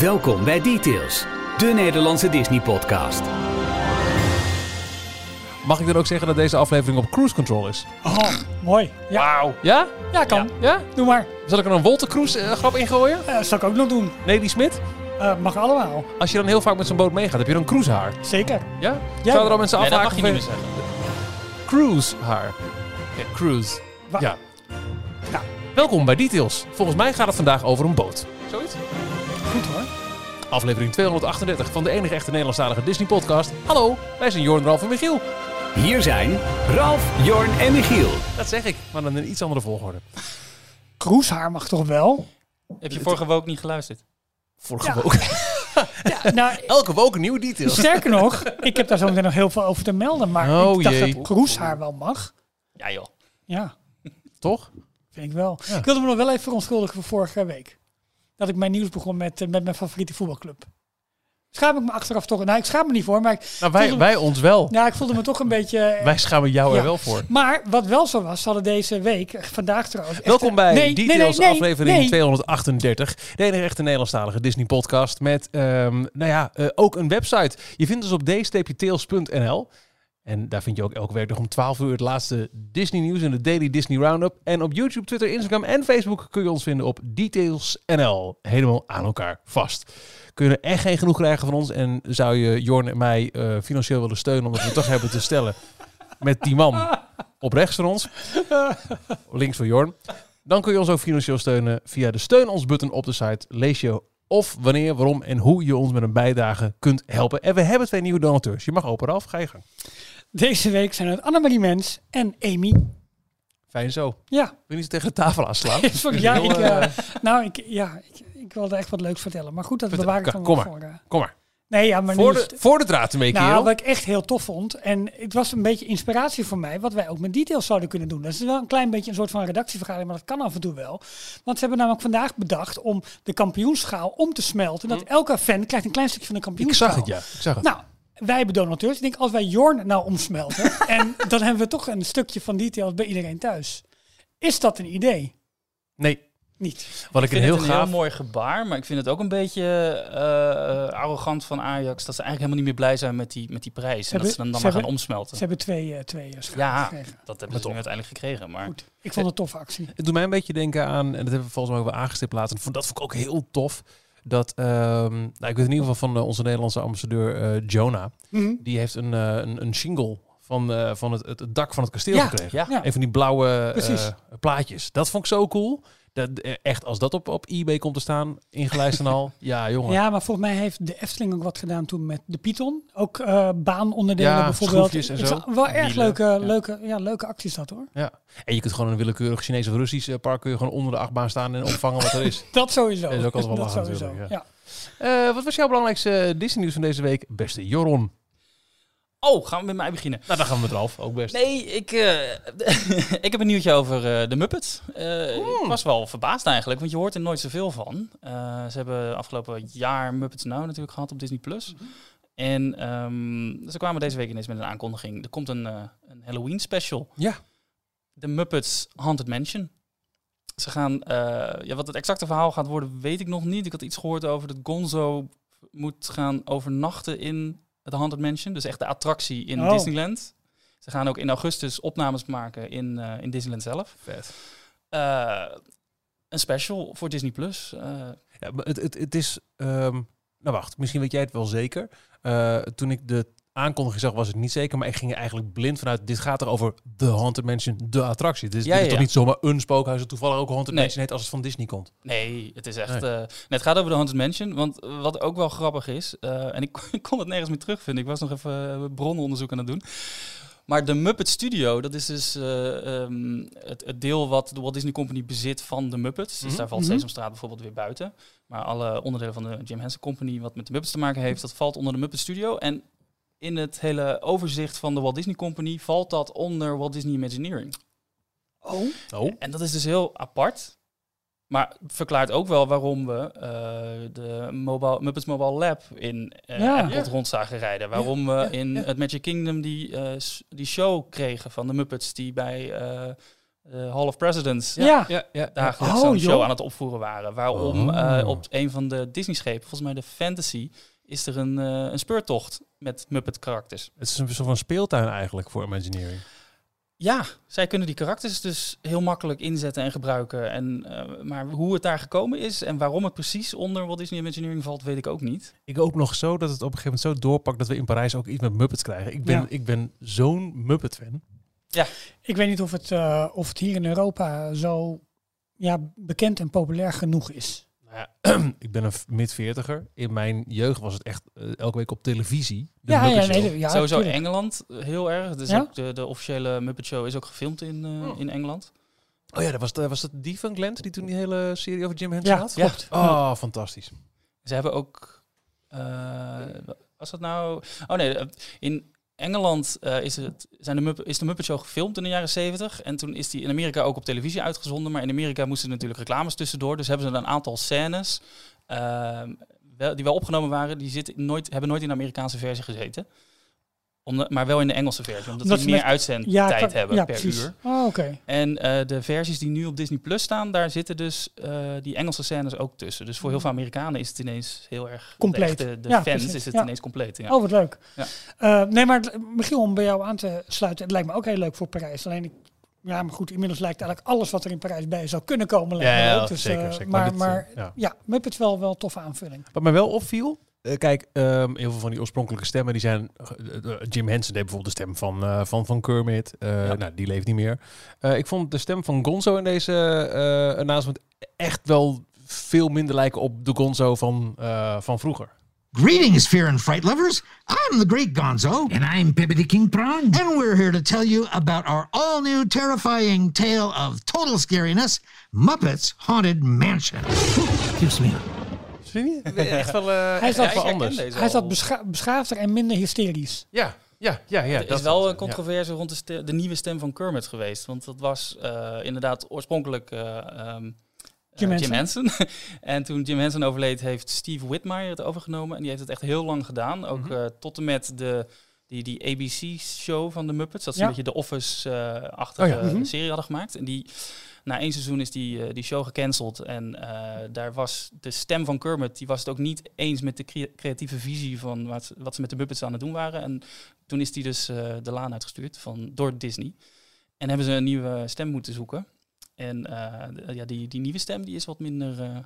Welkom bij Details, de Nederlandse Disney-podcast. Mag ik dan ook zeggen dat deze aflevering op cruise control is? Oh, mooi. Ja, Wauw. Ja? ja kan. Ja? Doe maar. Zal ik er een Wolter Cruise eh, grap in gooien? Eh, zal ik ook nog doen. Nelly Smit? Eh, mag allemaal. Als je dan heel vaak met zo'n boot meegaat, heb je dan cruisehaar? Zeker. Ja? Ja. Zouden er al mensen Nee, dat afhaken? mag je niet meer zeggen. Cruisehaar. Ja, cruise. Wa- ja. Ja. Welkom bij Details. Volgens mij gaat het vandaag over een boot. Zoiets? Goed hoor. Aflevering 238 van de enige echte Nederlandstalige Disney-podcast. Hallo, wij zijn Jorn, Ralf en Michiel. Hier zijn Ralf, Jorn en Michiel. Dat zeg ik, maar dan in een iets andere volgorde. Kroeshaar mag toch wel? Heb je vorige week niet geluisterd? Vorige Ja. woke. Ja, nou, Elke woke een nieuwe details. sterker nog, ik heb daar zo meteen nog heel veel over te melden. Maar Oh, ik dacht jee. dat kroeshaar wel mag. Ja joh. Ja, Toch? vind ik wel. Ja. Ik wilde me nog wel even verontschuldigen voor vorige week. Dat ik mijn nieuws begon met, eh, met mijn favoriete voetbalclub. Schaam ik me achteraf toch? Nou, ik schaam me niet voor, maar Nou, wij, wij ons wel. ja, ik voelde me toch een beetje... eh, Wij schamen jou er wel voor. Maar wat wel zo was, hadden deze week, eh, vandaag trouwens... Welkom bij nee, nee, Details nee, nee, aflevering nee. 238. De enige echte Nederlandstalige Disney podcast met, ehm, nou ja, ook een website. Je vindt ons op d-tails.nl. En daar vind je ook elke werkdag om 12 uur het laatste Disney nieuws en de Daily Disney Roundup. En op YouTube, Twitter, Instagram en Facebook kun je ons vinden op Details.nl. Helemaal aan elkaar vast. Kun je er echt geen genoeg krijgen van ons en zou je Jorn en mij eh, financieel willen steunen omdat we toch hebben te stellen met die man op rechts van ons. Links van Jorn. Dan kun je ons ook financieel steunen via de steun ons button op de site. Lees je of wanneer, waarom en hoe je ons met een bijdrage kunt helpen. En we hebben twee nieuwe donateurs. Je mag open af, ga je gang. Deze week zijn het Annemarie Mens en Amy. Fijn zo. Ja, Wil je niet tegen de tafel aanslaan? Ja, ik, eh, eh, nou, ik, ja, ik, ik wilde echt wat leuks vertellen. Maar goed, dat bewaar ik kom dan wel maar. voor. eh. Kom maar. Nee, ja, maar Voor de, het- voor de draad ermee, Nou, kerel. wat ik echt heel tof vond. En het was een beetje inspiratie voor mij. Wat wij ook met details zouden kunnen doen. Dat is wel een klein beetje een soort van redactievergadering. Maar dat kan af en toe wel. Want ze hebben namelijk vandaag bedacht om de kampioenschaal om te smelten. Dat elke fan krijgt een klein stukje van de Hm. Ik kampioenschaal. zag het, ja. Ik zag het. Nou, wij hebben donateurs. Ik denk, als wij Jorn nou omsmelten. en dan hebben we toch een stukje van details bij iedereen thuis. Is dat een idee? nee, Niet. wat ik, Ik vind heel het een gaaf... heel mooi gebaar, maar ik vind het ook een beetje eh, eh, arrogant van Ajax dat ze eigenlijk helemaal niet meer blij zijn met die, met die prijs. En hebben- dat ze dan, dan ze maar gaan hebben- omsmelten. Ze hebben twee, eh twee Ja, gekregen. dat hebben ze nu uiteindelijk gekregen. Maar Goed. Ik vond het een toffe actie. Het doet mij een beetje denken aan, en dat hebben we volgens mij ook wel aangestipt laten. Vond- Dat vond ik ook heel tof. Dat, ehm, nou, ik weet in ieder geval van eh, onze Nederlandse ambassadeur eh, Jonah. Mhm. Die heeft een, eh, een, een shingle van, eh, van het, het, het dak van het kasteel Ja. gekregen. ja, Ja. Een van die blauwe eh, plaatjes. Dat vond ik zo cool. Dat, eh, echt, als dat op, op eBay komt te staan, ingelijst en al. Ja, jongen. Ja, maar volgens mij heeft de Efteling ook wat gedaan toen met de Python. Ook eh, baanonderdelen Ja, bijvoorbeeld. en zo. Wel erg leuke, ja. leuke, ja, leuke acties dat hoor. Ja. En je kunt gewoon een willekeurig Chinees of Russisch eh, park kun je gewoon onder de achtbaan staan en opvangen wat er is. Dat sowieso. Dat is ook altijd wel lachen natuurlijk, ja. Wat was jouw belangrijkste Disney nieuws van deze week? Beste Joron. Oh, gaan we met mij beginnen? Nou, dan gaan we met Ralf. Ook best. Nee, ik, eh, ik heb een nieuwtje over eh, de Muppets. Eh, Ik was wel verbaasd eigenlijk, want je hoort er nooit zoveel van. Ze hebben afgelopen jaar Muppets Now natuurlijk gehad op Disney+. Plus. En ehm, ze kwamen deze week ineens met een aankondiging. Er komt een, een Halloween special. Ja. De Muppets Haunted Mansion. Ze gaan, ja, wat het exacte verhaal gaat worden, weet ik nog niet. Ik had iets gehoord over dat Gonzo moet gaan overnachten in het Haunted Mansion. Dus echt de attractie in Oh. Disneyland. Ze gaan ook in augustus opnames maken in, eh, in Disneyland zelf. Vet. Eh, een special voor Disney Plus. Eh, Ja, maar het, het, het is... ehm, nou wacht, misschien weet jij het wel zeker. Toen ik de aankondiging zag was het niet zeker. Maar ik ging er eigenlijk blind vanuit. Dit gaat er over The Haunted Mansion, de attractie. Dus Ja, dit is ja, toch ja. niet zomaar een spookhuis dat toevallig ook Haunted Nee. Mansion heet als het van Disney komt. nee, het is echt. Nee. eh, nee, het gaat over de Haunted Mansion. Want wat ook wel grappig is, eh, en ik, ik kon het nergens meer terugvinden. Ik was nog even eh, bronnenonderzoek aan het doen. Maar de Muppet Studio, dat is dus eh, ehm, het, het deel wat de Walt Disney Company bezit van de Muppets. Dus Mhm. daar valt Mhm. Sesamstraat bijvoorbeeld weer buiten. Maar alle onderdelen van de Jim Henson Company, wat met de Muppets te maken heeft, dat valt onder de Muppet Studio. En in het hele overzicht van de Walt Disney Company valt dat onder Walt Disney Imagineering. Oh, Oh. En dat is dus heel apart. Maar verklaart ook wel waarom we eh, de mobile, Muppets Mobile Lab in eh Ja. Epcot Ja. rond zagen rijden. Waarom we ja, in ja. het Magic Kingdom die, eh, die show kregen van de Muppets die bij eh, de Hall of Presidents Ja. ja, ja. dagelijks Oh, zo'n show aan het opvoeren waren. Waarom Oh. eh, op een van de Disney-schepen, volgens mij de Fantasy, is er een, eh, een speurtocht met Muppet-karakters. Het is een soort van speeltuin eigenlijk voor Imagineering. Ja, zij kunnen die karakters dus heel makkelijk inzetten en gebruiken. En, eh, maar hoe het daar gekomen is en waarom het precies onder Walt Disney Imagineering valt, weet ik ook niet. Ik hoop nog zo dat het op een gegeven moment zo doorpakt dat we in Parijs ook iets met Muppets krijgen. Ik ben, Ja. ik ben zo'n Muppet-fan. Ik weet niet of het, eh, of het hier in Europa zo ja, bekend en populair genoeg is. Ja, ik ben een mid-veertiger. In mijn jeugd was het echt eh, elke week op televisie. De ja, ja, nee, ja, Sowieso tuurlijk. Engeland eh, heel erg. Dus Ja? ook de, de officiële Muppet Show is ook gefilmd in, eh, Oh. in Engeland. Oh ja, dat was, de, was dat die van Glent die toen die hele serie over Jim Henson Ja, had? klopt. Oh, fantastisch. Ze hebben ook. eh, was dat nou? Oh nee, in Engeland eh, is, het, zijn de Mupp- is de Muppet Show gefilmd in de jaren 70. En toen is die in Amerika ook op televisie uitgezonden. Maar in Amerika moesten natuurlijk reclames tussendoor. Dus hebben ze een aantal scènes. ehm, wel, die wel opgenomen waren, die zitten nooit, hebben nooit in de Amerikaanse versie gezeten. Maar wel in de Engelse versie, omdat, Omdat die ze meer met- uitzendtijd Ja, kan- hebben ja, per precies. uur. Oh, oké. En eh, de versies die nu op Disney Plus staan, daar zitten dus eh, die Engelse scènes ook tussen. Dus voor heel veel Amerikanen is het ineens heel erg Compleet. De, echte- de Ja, fans precies. is het Ja. ineens compleet. Ja. Oh, wat leuk. Ja. Eh, nee, maar het- Michiel, om bij jou aan te sluiten, het lijkt me ook heel leuk voor Parijs. Alleen, ik, ja, maar goed, inmiddels lijkt eigenlijk alles wat er in Parijs bij zou kunnen komen. Ja. Dus, zeker, eh, zeker. Maar, Maar dit, maar ja. ja, Muppets wel wel een toffe aanvulling. Wat mij wel opviel, kijk, ehm, heel veel van die oorspronkelijke stemmen, die zijn... eh, eh, Jim Henson deed bijvoorbeeld de stem van, eh, van, van Kermit. Eh, Ja. Nou, die leeft niet meer. Eh, ik vond de stem van Gonzo in deze eh announcement echt wel veel minder lijken op de Gonzo van, eh, van vroeger. Greetings, fear and fright lovers. I'm the Great Gonzo. And I'm Pippity King Prawn. And we're here to tell you about our all new terrifying tale of total scariness Muppets Haunted Mansion. Keeps me up. Vind je niet? Echt wel, eh, Hij is echt dat wel anders. Hij is dat bescha- beschaafder en minder hysterisch. Ja, ja, ja. ja er dat is wel een controverse rond de, de nieuwe stem van Kermit geweest. Want dat was eh, inderdaad oorspronkelijk eh, ehm, eh, Jim Jim Henson. en toen Jim Henson overleed, heeft Steve Whitmire het overgenomen. En die heeft het echt heel lang gedaan. Ook Mhm. eh, tot en met de, die, die ABC-show van de Muppets. Dat ze Ja. een beetje de Office-achtige Oh ja. Mhm. serie hadden gemaakt. En die, na één seizoen is die, eh, die show gecanceld. En eh, daar was de stem van Kermit, die was het ook niet eens met de crea- creatieve visie van wat, wat ze met de Muppets aan het doen waren. En toen is die dus eh, de laan uitgestuurd van, door Disney. En hebben ze een nieuwe stem moeten zoeken. En eh, ja, die, die nieuwe stem die is wat minder eh,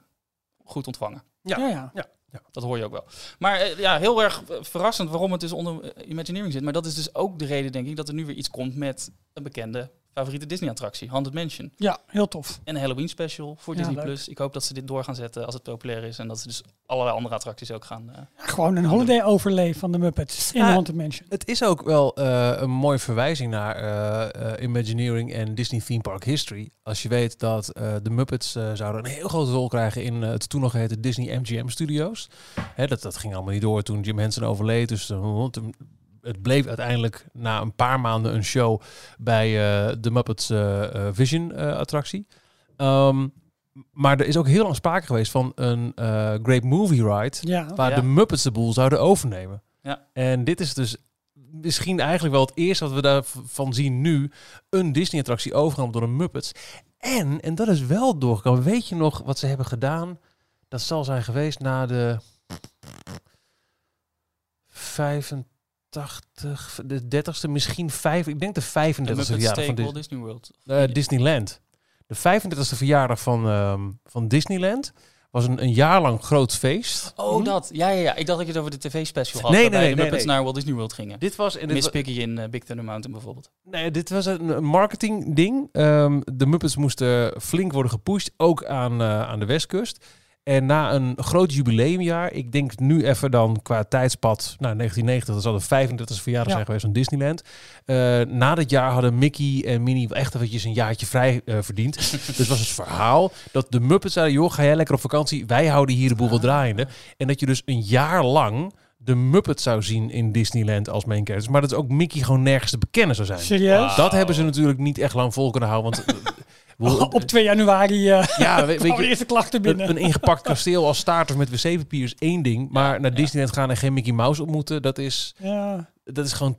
goed ontvangen. Ja. Ja, ja. Dat hoor je ook wel. Maar ja, heel erg verrassend waarom het dus onder Imagineering zit. Maar dat is dus ook de reden, denk ik, dat er nu weer iets komt met een bekende favoriete Disney-attractie, Haunted Mansion. ja, heel tof. En een Halloween special voor Ja, Disney+. leuk. Plus. Ik hoop dat ze dit door gaan zetten als het populair is. En dat ze dus allerlei andere attracties ook gaan... eh, Gewoon een holiday overlay van de Muppets in Ja. Haunted Mansion. Het is ook wel eh, een mooie verwijzing naar eh, Imagineering en Disney Theme Park History. Als je weet dat eh, de Muppets eh, zouden een heel grote rol krijgen in het toen nog geheten Disney MGM Studios. Hè, dat, dat ging allemaal niet door toen Jim Henson overleed. Dus toen- het bleef uiteindelijk na een paar maanden een show bij eh, de Muppets eh, eh, Vision eh, attractie. Ehm, maar er is ook heel lang sprake geweest van een eh, Great Movie Ride Ja, waar Ja. de Muppets de boel zouden overnemen. Ja. En dit is dus misschien eigenlijk wel het eerste wat we daarvan zien nu. Een Disney-attractie overgenomen door de Muppets. En, en dat is wel doorgekomen. Weet je nog wat ze hebben gedaan? Dat zal zijn geweest na de 85, de 30ste, misschien 5, ik denk de 35ste de Muppets verjaardag van Dis- Disney World. eh, Disneyland. De 35ste verjaardag van, ehm, van Disneyland was een, een jaar lang groot feest. Oh, dat. Ja, ja, ja. Ik dacht dat je het over de tv-special had. Nee, waarbij nee, de nee, Muppets nee. naar Walt Disney World gingen. Dit was, en dit Miss Piggy in eh, Big Thunder Mountain bijvoorbeeld. Nee, dit was een een marketing ding. Ehm, de Muppets moesten flink worden gepusht, ook aan, eh, aan de westkust. En na een groot jubileumjaar, ik denk nu even dan qua tijdspad, nou 1990, dat zal de 35e verjaardag Ja. zijn geweest van Disneyland. Eh, na dat jaar hadden Mickey en Minnie echt eventjes een jaartje vrij eh, verdiend. dus was het verhaal dat de Muppets zeiden, joh, ga jij lekker op vakantie, wij houden hier de boel wel draaiende. En dat je dus een jaar lang de Muppets zou zien in Disneyland als main characters. Maar dat ook Mickey gewoon nergens te bekennen zou zijn. serieus? Dat hebben ze natuurlijk niet echt lang vol kunnen houden. Want, eh, we- Op 2 januari eh ja, weet, weet je, eerste klachten binnen. een ingepakt kasteel als starter met wc-papier is één ding. Maar naar. Disneyland gaan en geen Mickey Mouse ontmoeten, dat is, ja. dat is gewoon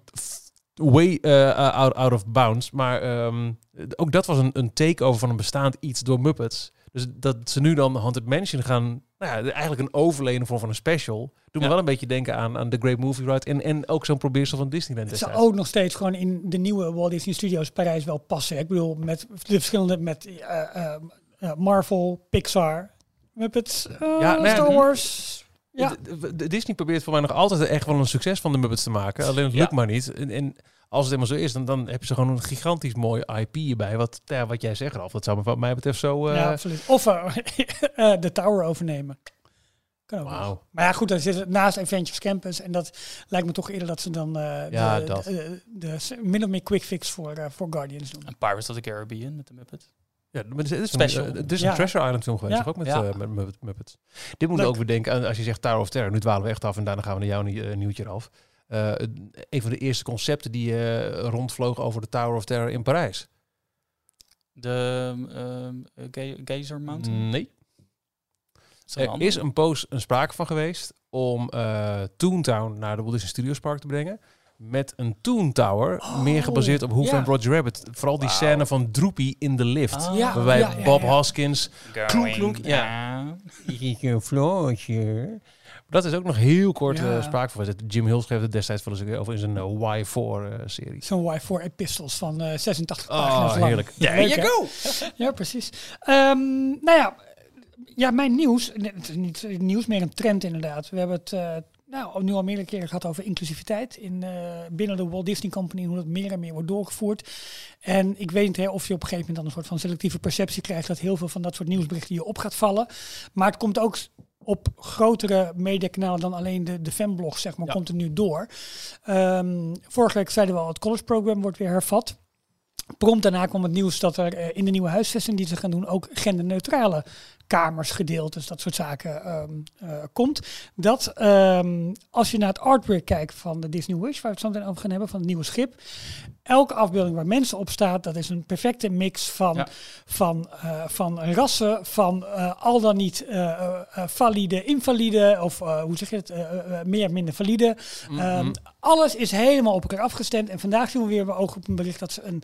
way eh, out, out of bounds. Maar ehm, ook dat was een, een takeover van een bestaand iets door Muppets. Dus dat ze nu dan Haunted Mansion gaan... Nou ja, eigenlijk een overleden vorm van een special. Doet me Ja. wel een beetje denken aan, aan The Great Movie Ride. En, en ook zo'n probeersel van Disneyland Het zou ook nog steeds gewoon in de nieuwe Walt Disney Studios Parijs wel passen. Ik bedoel, met de verschillende, met eh, eh, eh, Marvel, Pixar, Muppets, nou ja, Star Wars. Ja, d- Disney probeert voor mij nog altijd echt wel een succes van de Muppets te maken. Alleen het Ja. lukt maar niet. En, en als het helemaal zo is, dan, dan heb je ze gewoon een gigantisch mooi IP hierbij. Wat, ja, wat jij zegt, Ralf, dat zou me wat mij betreft zo... eh, ja, absoluut. Of eh, eh, de Tower overnemen. Kan ook. Maar ja, goed, dan zit het naast Adventures Campus. En dat lijkt me toch eerder dat ze dan eh, Ja, de, dat. de, de, de min of meer quick fix voor, eh, voor Guardians doen. En Pirates of the Caribbean met de Muppets. Ja, maar het is een, Special. Het is een Ja. Treasure Island film geweest, toch ook met, Ja. eh, met Muppet- Muppets. Dit moet Leuk. ook weer denken aan, als je zegt Tower of Terror. Nu dwalen we echt af en daarna gaan we naar jouw nie- eh, nieuwtje af. Eh, een van de eerste concepten die eh, rondvlogen over de Tower of Terror in Parijs. De ehm, eh, Gazer Mountain. Nee. Een Er is een poos een sprake van geweest om eh Toontown naar de Walt Disney Studios Park te brengen. Met een Toon Tower, Oh, meer gebaseerd op Who ja. Framed Roger Rabbit. Vooral die scène van Droopy in de lift. Ah. Ja. Waarbij Bob ja. Hoskins klonk, klonk, ja. Ik een floortje. Dat is ook nog heel kort Ja. eh, sprake van. geweest. Jim Hill schreef het destijds wel eens een keer over in zijn eh, Y4-serie. Zo'n Y4 epistles van eh 86 Oh, pagina's lang. heerlijk. There you go! Ja, precies. Ehm, nou ja, ja, mijn nieuws, het is niet nieuws, meer een trend inderdaad. We hebben het eh, nou, nu al meerdere keren gehad over inclusiviteit in, eh, binnen de Walt Disney Company, hoe dat meer en meer wordt doorgevoerd. En ik weet niet hè, of je op een gegeven moment dan een soort van selectieve perceptie krijgt dat heel veel van dat soort nieuwsberichten je op gaat vallen. Maar het komt ook op grotere mediakanalen dan alleen de, de fanblog, zeg maar, Ja. komt het nu door. Ehm, vorige week zeiden we al, het college program wordt weer hervat. Prompt daarna kwam het nieuws dat er eh, in de nieuwe huisvesting die ze gaan doen ook genderneutrale kamers, gedeeltes, dat soort zaken ehm, eh, komt. Dat ehm, als je naar het artwork kijkt van de Disney Wish, waar we het zo meteen over gaan hebben, van het nieuwe schip. Elke afbeelding waar mensen op staat, dat is een perfecte mix van, Ja. van, eh, van rassen, van eh, al dan niet valide, invalide, of hoe zeg je het, meer, minder valide. Ehm, alles is helemaal op elkaar afgestemd. En vandaag zien we weer oog op een bericht dat ze een,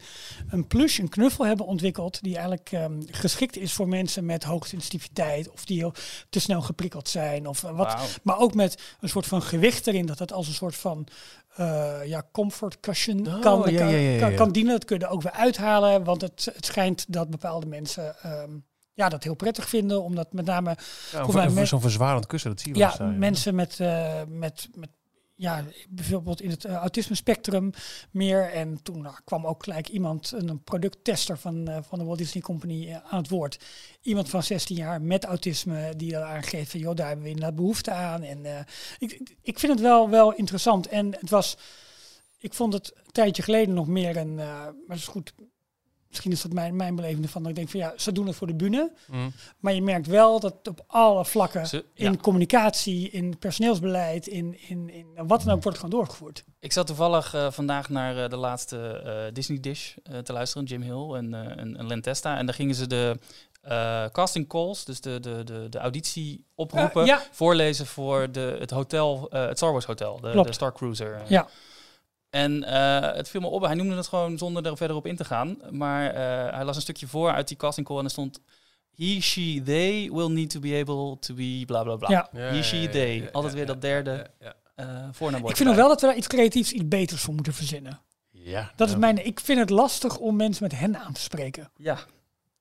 een plush, een knuffel hebben ontwikkeld. Die eigenlijk ehm, geschikt is voor mensen met hoge sensitiviteit. Of die heel te snel geprikkeld zijn. Of eh, wat. Maar ook met een soort van gewicht erin. Dat dat als een soort van eh, ja, comfort cushion Oh, kan, ja, kan, ja, ja, kan, ja. kan dienen. Dat kun je er ook weer uithalen. Want het, het schijnt dat bepaalde mensen ehm, ja, dat heel prettig vinden. Omdat met name Ja, Zo'n verzwarend kussen, dat zie je wel ja, mensen met, eh, met, met ja, bijvoorbeeld in het eh, autisme spectrum meer. En toen nou, kwam ook gelijk iemand, een, producttester van, eh, van de Walt Disney Company eh, aan het woord. Iemand van 16 jaar met autisme die dan aangeeft van, joh, daar hebben we inderdaad behoefte aan. En ik, ik vind het wel, wel interessant. En het was, ik vond het een tijdje geleden nog meer een, maar dat is goed, misschien is dat mijn, mijn beleving ervan. Dat ik denk van, ja, ze doen het voor de bühne. Mm. Maar je merkt wel dat op alle vlakken, Ze- in ja. communicatie, in personeelsbeleid, in, in, in wat dan ook, wordt gewoon doorgevoerd. Ik zat toevallig eh, vandaag naar eh, de laatste eh, Disney Dish eh, te luisteren, Jim Hill en, eh en, en Len Testa. En daar gingen ze de eh, casting calls, dus de, de, de, de auditie oproepen, ja. voorlezen voor de, het hotel, eh, het Star Wars Hotel, de, de Star Cruiser. Ja. En eh, het viel me op, hij noemde het gewoon zonder er verder op in te gaan. Maar eh, hij las een stukje voor uit die casting call en er stond... He, she, they will need to be able to be bla bla bla. Ja. He, she, they. Altijd weer dat derde eh voornaamwoord. Ik vind nog wel dat we daar iets creatiefs, iets beters voor moeten verzinnen. Ja, Dat is mijn, ik vind het lastig om mensen met hen aan te spreken. Ja,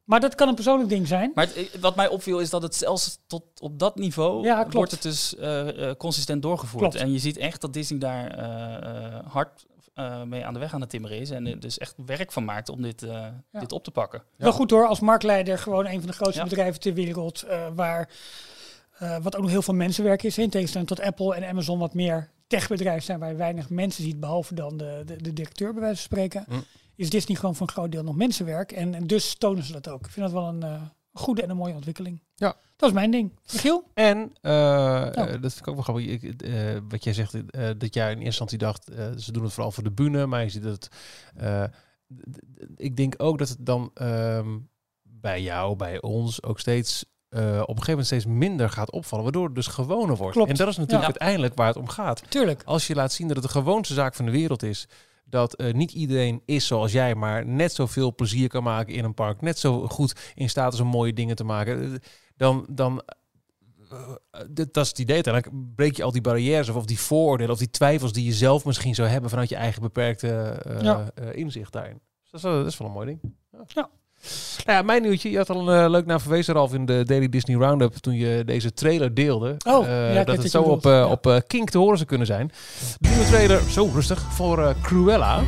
Maar dat kan een persoonlijk ding zijn. Maar het- eh, wat mij opviel is dat het zelfs tot op dat niveau Ja, klopt. wordt het dus eh, eh, consistent doorgevoerd. Klopt. En je ziet echt dat Disney daar eh, eh, hard eh, mee aan de weg aan het timmeren is. En er dus echt werk van maakt om dit, eh, Ja. dit op te pakken. Wel goed hoor, als marktleider gewoon een van de grootste Ja. bedrijven ter wereld. eh, waar, eh, wat ook nog heel veel mensenwerk is. In tegenstelling tot Apple en Amazon wat meer techbedrijf zijn waar je weinig mensen ziet. Behalve dan de, de, de directeur bij wijze van spreken. Hm. Is Disney gewoon voor een groot deel nog mensenwerk. En, en dus tonen ze dat ook. Ik vind dat wel een eh, goede en een mooie ontwikkeling. Ja. Dat is mijn ding. Michiel? En, eh, Oh. dat vind ik ook wel grappig, ik, wat jij zegt, dat jij in eerste instantie dacht, ze doen het vooral voor de bühne, maar je ziet dat ik denk ook dat het dan ehm, bij jou, bij ons, ook steeds, op een gegeven moment steeds minder gaat opvallen, waardoor het dus gewoner wordt. Klopt. En dat is natuurlijk Ja. uiteindelijk waar het om gaat. Tuurlijk. Als je laat zien dat het de gewoonste zaak van de wereld is, dat eh, niet iedereen is zoals jij, maar net zoveel plezier kan maken in een park, net zo goed in staat is om mooie dingen te maken, eh, dan, dan eh, dat is het idee. Dan breek je al die barrières of, of die vooroordelen of die twijfels die je zelf misschien zou hebben vanuit je eigen beperkte Ja. inzicht daarin. Dus dat is, wel, dat is wel een mooi ding. Ja. Nou ja, mijn nieuwtje. Je had al een eh, leuk naar verwezen, Ralf, in de Daily Disney Roundup toen je deze trailer deelde. Oh, Eh, ja, dat het zo op, eh, Ja. op Kink te horen zou kunnen zijn. De nieuwe trailer, zo rustig, voor Cruella.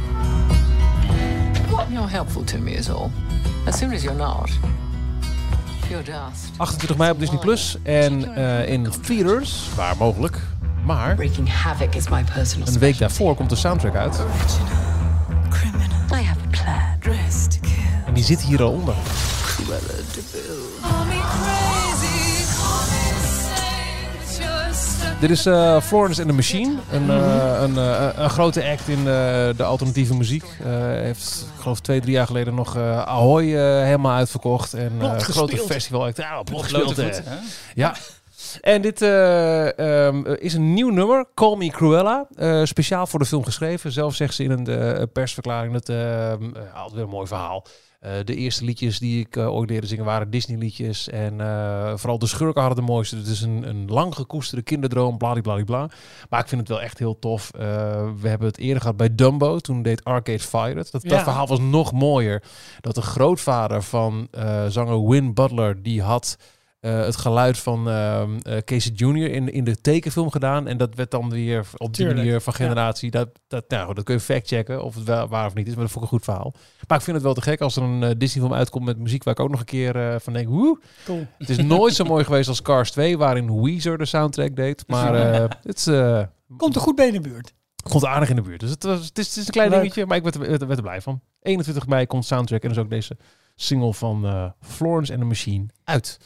You're helpful to me is all. As soon as you're not, you're dust. 28 mei op Disney Plus en eh, in theaters, waar mogelijk. Maar Wreaking havoc is my personal een week daarvoor komt de soundtrack uit. En die zit hier al onder. Dit is eh, Florence and the Machine. Een, eh, een, eh, een grote act in de alternatieve muziek. Heeft, ik geloof, twee, drie jaar geleden nog Ahoy helemaal uitverkocht. En eh grote festival. Ja, plot gespeeld. Ja. En dit eh, ehm, is een nieuw nummer, Call Me Cruella. speciaal voor de film geschreven. Zelf zegt ze in een persverklaring dat ehm, eh, altijd weer een mooi verhaal. Eh, de eerste liedjes die ik eh, ooit leerde zingen waren Disney liedjes. En eh, vooral de schurken hadden de mooiste. Het is een, een lang gekoesterde kinderdroom, bladibladibla. Maar ik vind het wel echt heel tof. We hebben het eerder gehad bij Dumbo. Toen deed Arcade Fire het. Dat, dat verhaal was nog mooier. Dat de grootvader van zanger Win Butler, die had eh, het geluid van eh, Casey Jr. In, in de tekenfilm gedaan. En dat werd dan weer op die manier van ja. generatie. Dat, dat, nou, dat kun je factchecken of het wel waar of niet is. Maar dat vond ik een goed verhaal. Maar ik vind het wel te gek als er een eh, Disney film uitkomt met muziek waar ik ook nog een keer van denk, woe. Cool. Het is nooit zo mooi geweest als Cars 2, waarin Weezer de soundtrack deed. Maar het Komt er goed bij in de buurt. komt aardig in de buurt. Dus het, was, het, is, het is een klein Leuk. dingetje, maar ik werd, er- werd, er- werd er blij van. 21 mei komt soundtrack en dus ook deze single van Florence and the Machine uit.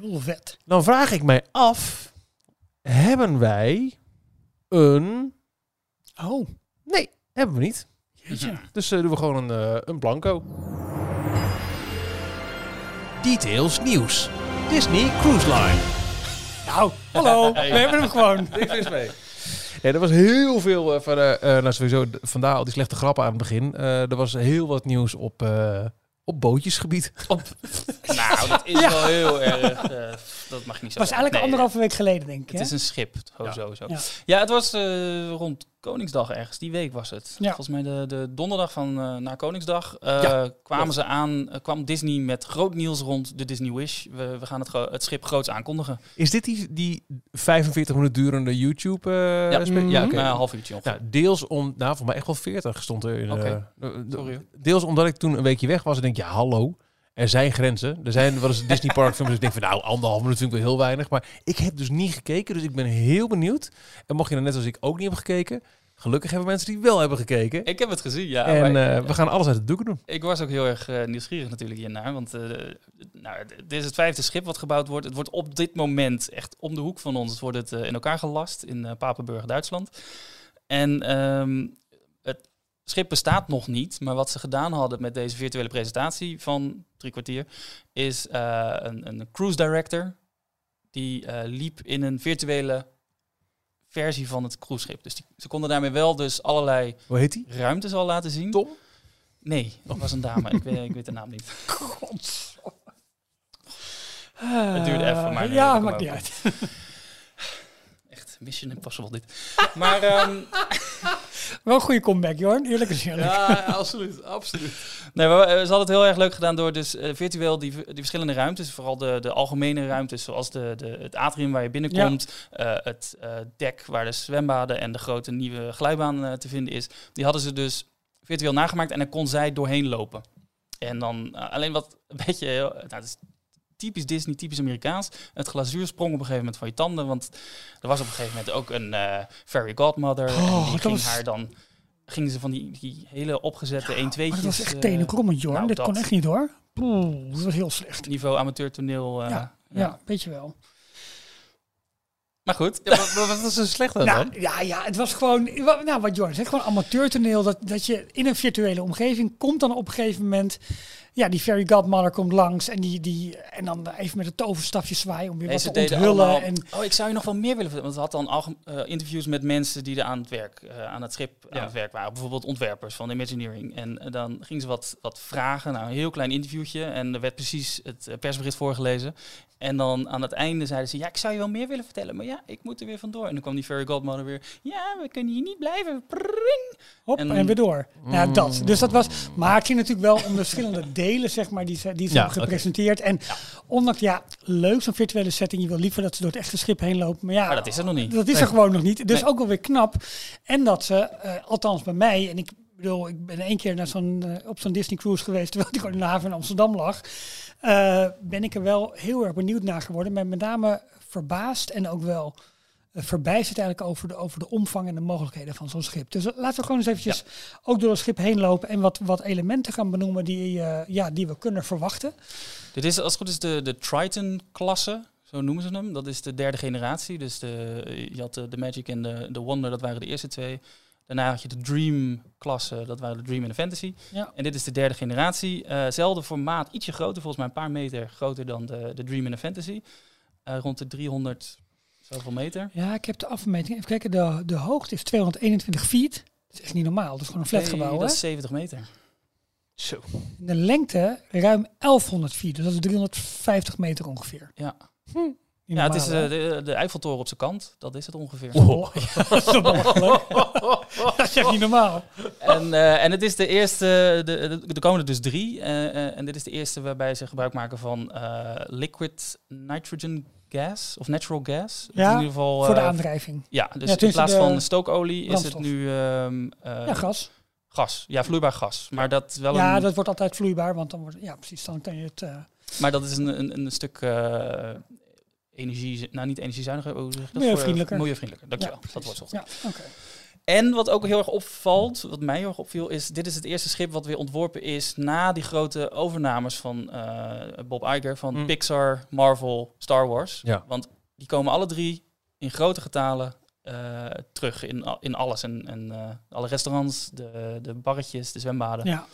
Heel vet. Dan vraag ik mij af, hebben wij een... Oh, Nee, hebben we niet. jeetje. Dus eh, doen we gewoon een, eh, een blanco. Details nieuws. Disney Cruise Line. Nou, hallo. We hebben hem gewoon. Niks mis mee. Ja, er was heel veel van, eh, eh, nou sowieso vandaar al die slechte grappen aan het begin. Eh, er was heel wat nieuws op, eh, op bootjesgebied. Nou, dat is wel heel erg. eh, dat mag niet zo. was eigenlijk Nee, anderhalve week geleden, denk ik. Het hè? is een schip, Ja. sowieso. Ja. Ja. het was eh, rond Koningsdag ergens. Die week was het. Ja. Volgens mij de, de donderdag van eh na Koningsdag eh, Ja, kwamen ze aan. kwam Disney met groot nieuws rond de Disney Wish. We, we gaan het, het schip groots aankondigen. Is dit die, die 45 minuten durende YouTube eh Ja. spe- ja, een half uurtje ongeveer. Deels om, nou, voor mij echt wel 40 stond er. In, Sorry. Deels omdat ik toen een weekje weg was en denk, ja, hallo. Er zijn grenzen. Er zijn wel eens Disney Park films. Dus ik denk van, nou, anderhalf minuut vind ik wel heel weinig. Maar ik heb dus niet gekeken, dus ik ben heel benieuwd. En mocht je dan net als ik ook niet hebben gekeken, gelukkig hebben mensen die wel hebben gekeken. Ik heb het gezien, ja. en maar- eh, we gaan alles uit de doeken doen. Ik was ook heel erg eh, nieuwsgierig natuurlijk hiernaar. Want eh, nou, dit is het vijfde schip wat gebouwd wordt. Het wordt op dit moment echt om de hoek van ons wordt het, in elkaar gelast in Papenburg, Duitsland. En het schip bestaat nog niet. Maar wat ze gedaan hadden met deze virtuele presentatie van drie kwartier... is eh, een, een cruise director. Die eh, liep in een virtuele versie van het cruiseschip. Dus die, ze konden daarmee wel dus allerlei Hoe heet die? ruimtes al laten zien. Tom? Nee, dat was een dame. ik, weet, ik weet de naam niet. Het duurde even, maar Eh, ja, maakt niet uit. Mission Impossible dit. Maar ehm, Wel een goede comeback, Jorn. Eerlijk is eerlijk. Ja, absoluut. absoluut. nee, maar, eh, ze hadden het heel erg leuk gedaan door dus eh, virtueel die, die verschillende ruimtes, vooral de, de algemene ruimtes, zoals de, de, het atrium waar je binnenkomt, eh, het eh, dek waar de zwembaden en de grote nieuwe glijbaan te vinden is, die hadden ze dus virtueel nagemaakt en daar kon zij doorheen lopen. En dan alleen wat een beetje, heel- nou, het is typisch Disney, typisch Amerikaans. Het glazuur sprong op een gegeven moment van je tanden, want er was op een gegeven moment ook een eh, fairy godmother en Oh, die dat ging was- haar dan gingen ze van die, die hele opgezette 1 2 Maar dat was echt tenenkrommend, Jorn. nou, Dit dat. kon echt niet, hoor. Dat was heel slecht. niveau amateurtoneel. eh Ja, ja. Ja, weet je wel. Maar goed, Ja, maar, maar wat was er slecht aan dan? Nou, ja, ja, het was gewoon, nou, wat Jorn zegt, gewoon amateurtoneel. Dat, dat je in een virtuele omgeving komt dan op een gegeven moment. Ja, die fairy godmother komt langs en, die, die, en dan even met het toverstafje zwaaien om weer Nee, wat te onthullen. allemaal- En, Oh, ik zou je nog wel meer willen vertellen. Want ze had dan alge- eh, interviews met mensen die er aan het werk, eh, aan het schip Ja. aan het werk waren. Bijvoorbeeld ontwerpers van Imagineering. En eh, dan gingen ze wat, wat vragen. Nou, een heel klein interviewtje. En er werd precies het persbericht voorgelezen. En dan aan het einde zeiden ze, ja, ik zou je wel meer willen vertellen. Maar ja, ik moet er weer vandoor. En dan kwam die fairy godmother weer, ja, we kunnen hier niet blijven. Pring. hop, en, En- weer door. Nou, dat. Dus dat was, maar het ging natuurlijk wel om de verschillende delen, zeg maar, die ze, die ze Ja, hebben gepresenteerd. En ondanks, ja, leuk zo'n virtuele setting. Je wil liever dat ze door het echte schip heen lopen. Maar ja, Maar dat is er nog niet. Dat is Nee. er gewoon nog niet. Dus Nee. ook wel weer knap. En dat ze, eh, althans bij mij, en ik bedoel, ik ben één keer naar zo'n, eh, op zo'n Disney cruise geweest, terwijl die gewoon in de haven in Amsterdam lag, ben ik er wel heel erg benieuwd naar geworden. Maar met name verbaasd en ook wel eh, verbijsterd eigenlijk over de, over de omvang en de mogelijkheden van zo'n schip. Dus eh, laten we gewoon eens eventjes ook door het schip heen lopen en wat, wat elementen gaan benoemen die, eh, ja, die we kunnen verwachten. Dit is als het goed is de, de Triton-klasse, zo noemen ze hem. Dat is de derde generatie. Dus de, je had de, de Magic en de, de Wonder, dat waren de eerste twee. Daarna had je de Dream-klasse, dat waren de Dream en de Fantasy. Ja. En dit is de derde generatie. Zelfde formaat, ietsje groter, volgens mij een paar meter groter dan de, de Dream en de Fantasy. Eh, rond de 300 zoveel meter. Ja, ik heb de afmeting. Even kijken, de, de hoogte is 221 feet. Dat is echt niet normaal. Dat is gewoon een flatgebouw. Nee, hè? dat is 70 meter. Zo. De lengte ruim 1100 feet, dus dat is 350 meter ongeveer. Ja. Niet Ja, het is eh, de, de Eiffeltoren op zijn kant. Dat is het ongeveer. Oh, dat is echt niet normaal. En, eh, en het is de eerste, de, de, er komen er dus drie. eh, en dit is de eerste waarbij ze gebruik maken van liquid nitrogen gas, of natural gas. Ja, in ieder geval, Voor de aandrijving. Ja, dus Ja, in plaats van stookolie is het nu ehm, eh, Ja, gas. gas. Ja, vloeibaar gas. Maar dat, wel Ja, een, dat wordt altijd vloeibaar, want dan wordt ja precies, dan kan je het. maar dat is een, een, een stuk energie, nou niet energiezuiniger, hoe zeg je dat? Milieuvriendelijker. Voor, milieuvriendelijker, dankjewel. ja, dat wordt zo. Ja, oké. En wat ook heel erg opvalt, wat mij heel erg opviel, is dit is het eerste schip wat weer ontworpen is na die grote overnames van eh, Bob Iger van Mm. Pixar, Marvel, Star Wars. Ja. Want die komen alle drie in grote getalen eh, terug in, in alles. En, en eh, alle restaurants, de, de barretjes, de zwembaden. Ja,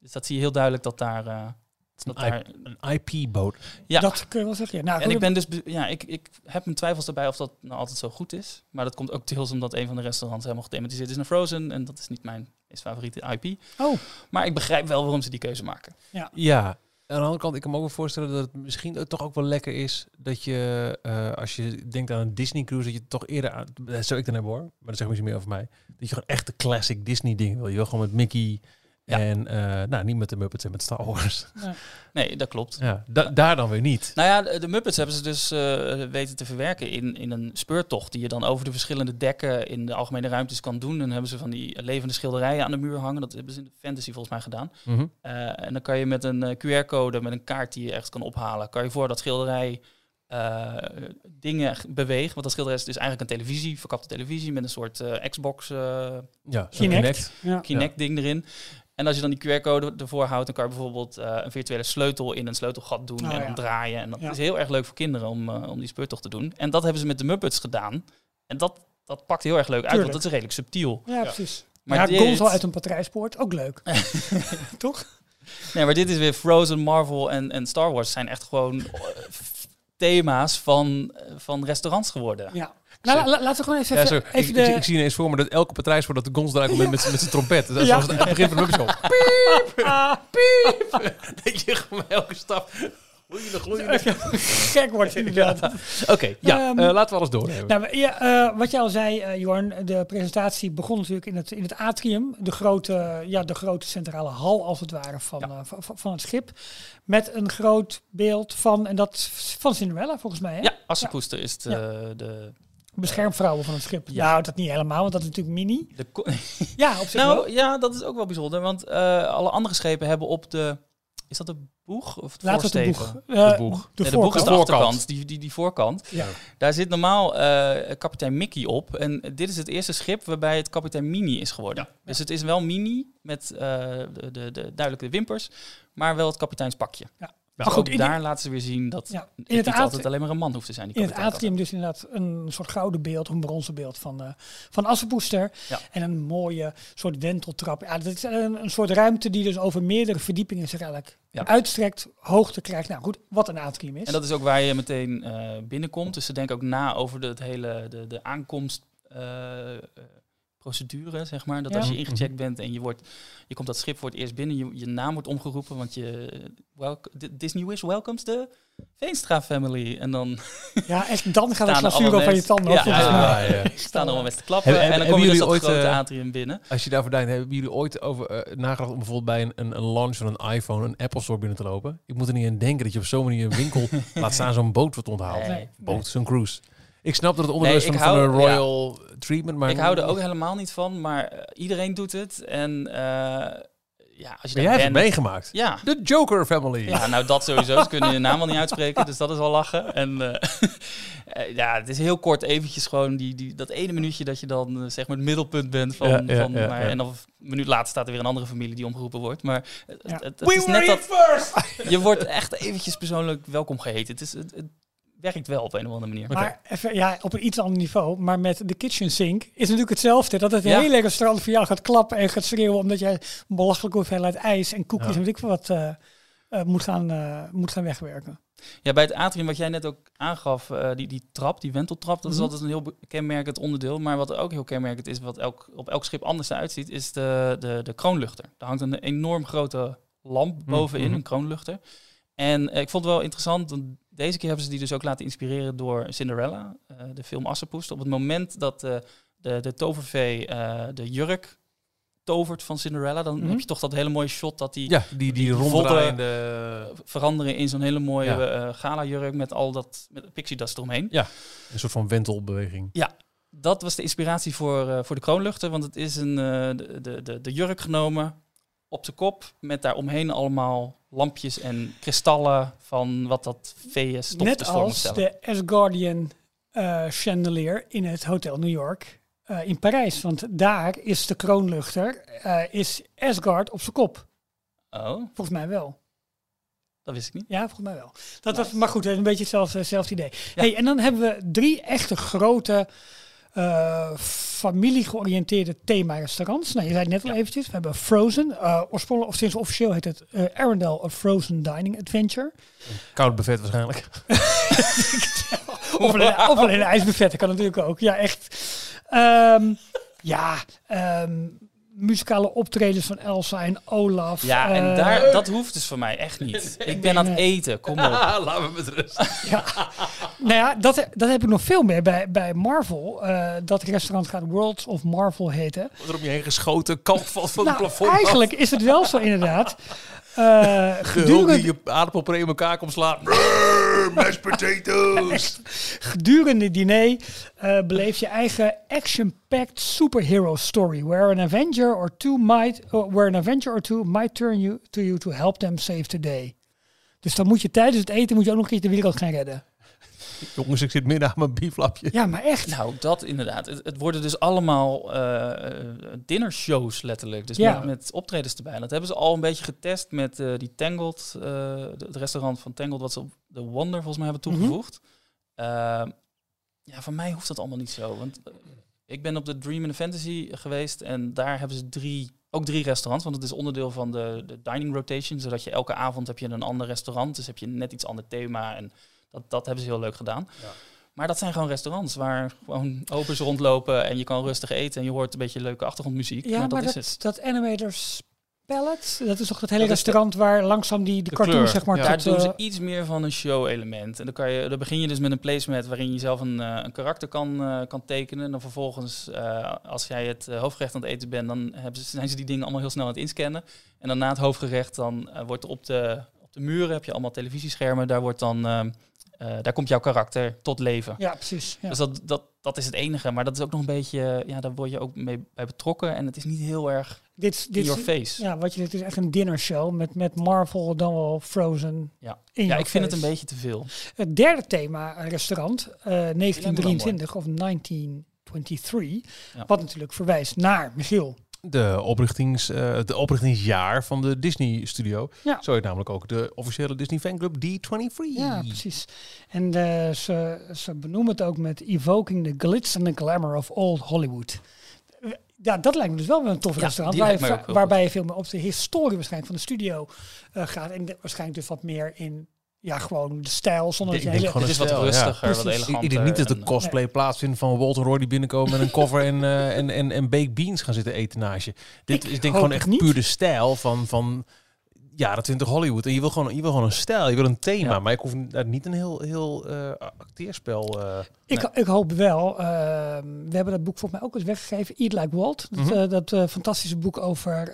Dus dat zie je heel duidelijk dat daar... dat Een daar Een IP-boot. ja, dat kun je wel zeggen. Ja, nou, en ik ben dus, ja, ik, ik heb mijn twijfels daarbij of dat nou altijd zo goed is. Maar dat komt ook deels omdat een van de restaurants helemaal gethematiseerd is naar Frozen. En dat is niet mijn meest favoriete IP. Oh, Maar ik begrijp wel waarom ze die keuze maken. Ja. Aan de andere kant, ik kan me ook wel voorstellen dat het misschien ook toch ook wel lekker is dat je, eh, als je denkt aan een Disney cruise, dat je toch eerder aan, dat zou ik dan hebben hoor, maar dat zeg misschien meer over mij, dat je gewoon echt de classic Disney ding wil. Je wil gewoon met Mickey Ja. en, eh, nou niet met de Muppets en met Star Wars. Nee, dat klopt. Ja, da- daar dan weer niet. Nou ja, de, Muppets hebben ze dus eh, weten te verwerken in, in een speurtocht die je dan over de verschillende dekken in de algemene ruimtes kan doen. En dan hebben ze van die levende schilderijen aan de muur hangen. Dat hebben ze in de fantasy volgens mij gedaan. Mhm. Eh, en dan kan je met een QR-code, met een kaart die je echt kan ophalen, kan je voor dat schilderij eh, dingen bewegen. Want dat schilderij is dus eigenlijk een televisie, verkapte televisie met een soort eh, Xbox eh, Ja, Kinect. Ja. Kinect-ding erin. En als je dan die QR-code ervoor houdt, dan kan je bijvoorbeeld eh, een virtuele sleutel in een sleutelgat doen Oh, en ja. dan draaien. En dat Ja. is heel erg leuk voor kinderen om, eh, om die speurtocht te doen. En dat hebben ze met de Muppets gedaan. En dat, dat pakt heel erg leuk uit, want dat is redelijk subtiel. Ja, precies. Maar ja, dit- Gonzo uit een patrijspoort, ook leuk. Toch? Nee, maar dit is weer Frozen, Marvel en, en Star Wars zijn echt gewoon eh, thema's van, van restaurants geworden. Ja. Nou, la- la- laten we gewoon even, Ja, even, ik, zie- ik zie ineens voor me dat elke patrijs wordt dat de Gons komt met, met, zijn trompet. Dat is Ja. het begin van de Show. Piep! Dat je gewoon elke stap... Gloeiende, gloeiende. Gek wordt inderdaad. Oké, ja, eh, laten we alles doornemen. Nou, ja, eh, wat je al zei, eh Jorn, de presentatie begon natuurlijk in het, in het atrium. De grote, ja, de grote centrale hal, als het ware, van, van, van het schip. Met een groot beeld van, en dat van Cinderella volgens mij, hè? Ja, Assepoester is de. De, Beschermvrouwen van het schip. Ja. Nou, dat niet helemaal, want dat is natuurlijk mini. de Ja, op zich wel. Nou ja, dat is ook wel bijzonder, want eh, alle andere schepen hebben op de... Is dat de boeg of het Laten we het de voorsteven? boeg. eh, De boeg. De, Nee, de boeg is de voorkant. achterkant, die, die, die voorkant. Ja. Daar zit normaal eh, kapitein Mickey op. En dit is het eerste schip waarbij het kapitein Mini is geworden. Dus het is wel Mini met eh, de, de, de duidelijke wimpers, maar wel het kapiteinspakje. Ja. Maar Maar goed, daar laten ze weer zien dat Ja, het in niet het altijd alleen maar een man hoeft te zijn. Die In het atrium dus inderdaad een soort gouden beeld, een bronzen beeld van, eh van Assepoester. Ja. En een mooie soort wenteltrap. Ja, dat is een, een soort ruimte die dus over meerdere verdiepingen zich eigenlijk Ja. uitstrekt, hoogte krijgt. Nou goed, wat een atrium is. En dat is ook waar je meteen eh, binnenkomt. Dus ze denken ook na over de, het hele, de, de aankomst. eh, procedure, zeg maar. Dat Ja. als je ingecheckt bent en je, wordt, je komt dat schip voor het eerst binnen, je, je naam wordt omgeroepen, want je Disney Wish welcomes the Veenstra family. En dan Ja, echt, dan gaat het glazuur over je tanden. Ja, ja, ja, ja. staan allemaal met te klappen. Hebben- en dan hebben kom je dus jullie dat ooit, grote eh, atrium binnen. Als je daarvoor denkt, hebben jullie ooit over eh, nagedacht om bijvoorbeeld bij een, een, een launch van een iPhone, een Apple Store binnen te lopen? Ik moet er niet aan denken dat je op zo'n manier een winkel laat staan, zo'n boot wordt onthaald. Nee. Boot, zo'n cruise. Ik snap dat het onderdeel Nee, is ik van, van hou- een royal treatment, maar ik hou er ook helemaal niet van, maar eh, iedereen doet het. En eh, ja, als je Maar jij hebt het meegemaakt. Ja, De Joker Family. Ja, nou dat sowieso. Ze kunnen je naam al niet uitspreken, dus dat is al lachen. En eh, ja, het is heel kort eventjes gewoon die, die, dat ene minuutje dat je dan zeg maar het middelpunt bent van... Ja, ja, van ja, maar, ja. En dan een minuut later staat er weer een andere familie die omgeroepen wordt. Maar het, Ja. het, is net dat... Je wordt echt eventjes persoonlijk welkom geheten. Het, is, het, het werkt wel op een of andere manier. Maar even, ja, op een iets ander niveau. Maar met de kitchen sink is natuurlijk hetzelfde. Dat het Ja. hele restaurant voor jou gaat klappen en gaat schreeuwen. Omdat jij een belachelijke hoeveelheid ijs en koekjes Ja. en weet ik wat eh, eh, moet, gaan, eh, moet gaan wegwerken. Ja, bij het atrium wat jij net ook aangaf, eh, die, die trap, die wenteltrap, dat is Mhm. altijd een heel kenmerkend onderdeel. Maar wat ook heel kenmerkend is, wat elk, op elk schip anders eruit ziet, is de, de, de kroonluchter. Daar hangt een enorm grote lamp bovenin, Mhm. een kroonluchter. En ik vond het wel interessant, deze keer hebben ze die dus ook laten inspireren door Cinderella, eh, de film Assepoest. Op het moment dat eh, de, de tovervee eh, de jurk tovert van Cinderella, dan Mhm. heb je toch dat hele mooie shot dat die Ja, die, die ronddraaiende... veranderen in zo'n hele mooie Ja. gala-jurk met al dat met pixie dust eromheen. Een soort van wentelbeweging. Dat was de inspiratie voor, voor de kroonluchter, want het is een, de, de, de jurk genomen op zijn kop met daaromheen allemaal lampjes en kristallen van wat dat veeën stof Net dus voor als de Asgardian eh, chandelier in het Hotel New York eh, in Parijs. Want daar is de kroonluchter, eh, is Asgard op zijn kop. Oh, Volgens mij wel. dat wist ik niet. Ja, volgens mij wel. Dat was, maar goed, een beetje hetzelfde, hetzelfde idee. Ja. Hey, en dan hebben we drie echte grote eh familie-georiënteerde thema-restaurants. Nou, je zei het net al eventjes. We hebben Frozen. eh oorspronkelijk, of sinds officieel heet het eh Arendelle A Frozen Dining Adventure. Koud buffet waarschijnlijk. Of alleen, of alleen een ijsbuffet, dat kan natuurlijk ook. Ja, echt. Ehm, ja, ehm, muzikale optredens van Elsa en Olaf. Ja, en eh, daar, dat hoeft dus voor mij echt niet. Ik ben aan het eten, kom op. Laten we met rust. Nou ja, dat, dat heb ik nog veel meer bij, bij Marvel. Eh, dat restaurant gaat Worlds of Marvel heten. Wordt er om je heen geschoten, kalk valt van het Nou, plafond af. eigenlijk is het wel zo inderdaad. Eh De hulk gedurende, die je aardappelpuree in elkaar komt slaan. Mashed potatoes. gedurende het diner eh, beleef je eigen action-packed superhero story. Where an Avenger or two might, uh, where an Avenger or two might turn you to you to help them save the day. Dus dan moet je tijdens het eten moet je ook nog een keer de wereld gaan redden. Jongens, ik zit midden aan mijn bieflapje. Ja, maar echt. Nou, dat inderdaad. Het, het worden dus allemaal eh dinnershows letterlijk. Dus Ja. met, met optredens erbij. En dat hebben ze al een beetje getest met eh, die Tangled, eh, het restaurant van Tangled, wat ze op de Wonder volgens mij hebben Mhm. toegevoegd. Ehm, ja, voor mij hoeft dat allemaal niet zo. Want ik ben op de Dream and Fantasy geweest en daar hebben ze drie, ook drie restaurants. Want het is onderdeel van de, de dining rotation. Zodat je elke avond heb je een ander restaurant. Dus heb je net iets ander thema. En dat, dat hebben ze heel leuk gedaan. Maar dat zijn gewoon restaurants waar gewoon opers rondlopen en je kan rustig eten en je hoort een beetje leuke achtergrondmuziek. Ja, maar maar dat dat, is het. dat Animators Palette, dat is toch dat hele Dat is de- restaurant waar langzaam die de, De cartoon kleur, zeg maar ja. Daar tot, doen ze eh, iets meer van een show-element. En dan, kan je, dan begin je dus met een placemat waarin je zelf een, eh, een karakter kan, eh, kan tekenen. En dan vervolgens, eh, als jij het hoofdgerecht aan het eten bent, dan hebben ze, zijn ze die dingen allemaal heel snel aan het inscannen. En dan na het hoofdgerecht, dan wordt er op de, op de muren, heb je allemaal televisieschermen, daar, wordt dan, eh, eh, daar komt jouw karakter tot leven. ja, precies. Ja. Dus dat, dat, dat is het enige. Maar dat is ook nog een beetje, ja, daar word je ook mee bij betrokken. En het is niet heel erg dit, is- in dit, your face. Ja, ja, wat je dit is echt een dinnershow met, met Marvel dan wel Frozen. ja. your ik vind het een beetje te veel. Het derde thema eh, restaurant, eh, 1923 of 1923, Ja. wat natuurlijk verwijst naar Michiel. De, oprichtings, eh, de oprichtingsjaar van de Disney Studio. Ja. Zo heet namelijk ook de officiële Disney fanclub D23. Ja, precies. En eh, ze, ze benoemen het ook met evoking the glitz and the glamour of old Hollywood. Eh, Ja, dat lijkt me dus wel weer een tof Ja, restaurant. Waar je, waarbij je veel meer op de historie waarschijnlijk van de studio eh, gaat. En de- waarschijnlijk dus wat meer in ja, gewoon de stijl. Zonder Ik dat je denk hele, gewoon Het is wat stijl, ja. rustiger, wat eleganter. ik denk niet dat de cosplay plaatsvindt van Walter Roy die binnenkomen met een koffer en, eh, en, en, en baked beans gaan zitten eten naast je. Dit Ik is denk ik gewoon echt niet. puur de stijl van, van jaren 20 Hollywood. En je wil gewoon, je wil gewoon een stijl, je wil een thema. Ja. Maar ik hoef daar niet een heel, heel eh, acteerspel... eh, Ik, ik hoop wel. eh, we hebben dat boek volgens mij ook eens weggegeven. Eat Like Walt. Dat, Mhm. eh, dat fantastische boek over